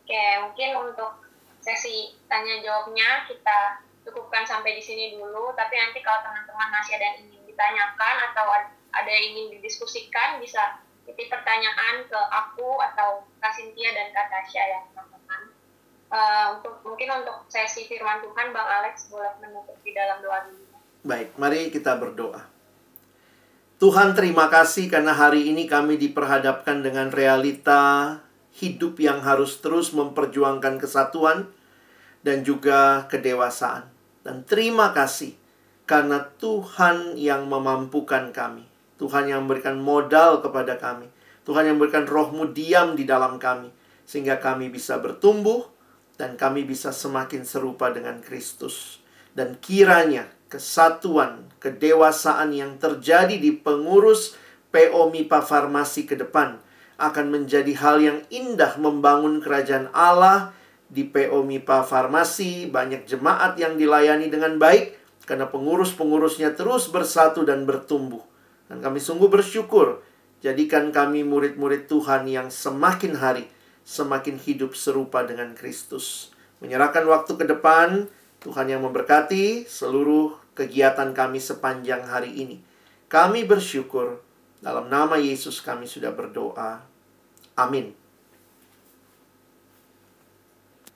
Oke mungkin untuk sesi tanya jawabnya kita cukupkan sampai di sini dulu. Tapi nanti kalau teman-teman masih ada yang ingin ditanyakan atau ad- ada yang ingin didiskusikan, bisa titip pertanyaan ke aku atau Kak Cynthia dan Kak Tasya ya teman-teman. Eh, untuk mungkin untuk sesi firman Tuhan, Bang Alex boleh menutup di dalam doa dulu. Baik, mari kita berdoa. Tuhan terima kasih karena hari ini kami diperhadapkan dengan realita hidup yang harus terus memperjuangkan kesatuan dan juga kedewasaan. Dan terima kasih karena Tuhan yang memampukan kami. Tuhan yang memberikan modal kepada kami. Tuhan yang memberikan rohmu diam di dalam kami. Sehingga kami bisa bertumbuh dan kami bisa semakin serupa dengan Kristus. Dan kiranya kesatuan, kedewasaan yang terjadi di pengurus PO MIPA Farmasi ke depan akan menjadi hal yang indah membangun kerajaan Allah di PO MIPA Farmasi, banyak jemaat yang dilayani dengan baik karena pengurus-pengurusnya terus bersatu dan bertumbuh. Dan kami sungguh bersyukur jadikan kami murid-murid Tuhan yang semakin hari semakin hidup serupa dengan Kristus. Menyerahkan waktu ke depan, Tuhan yang memberkati seluruh kegiatan kami sepanjang hari ini. Kami bersyukur dalam nama Yesus kami sudah berdoa. Amin.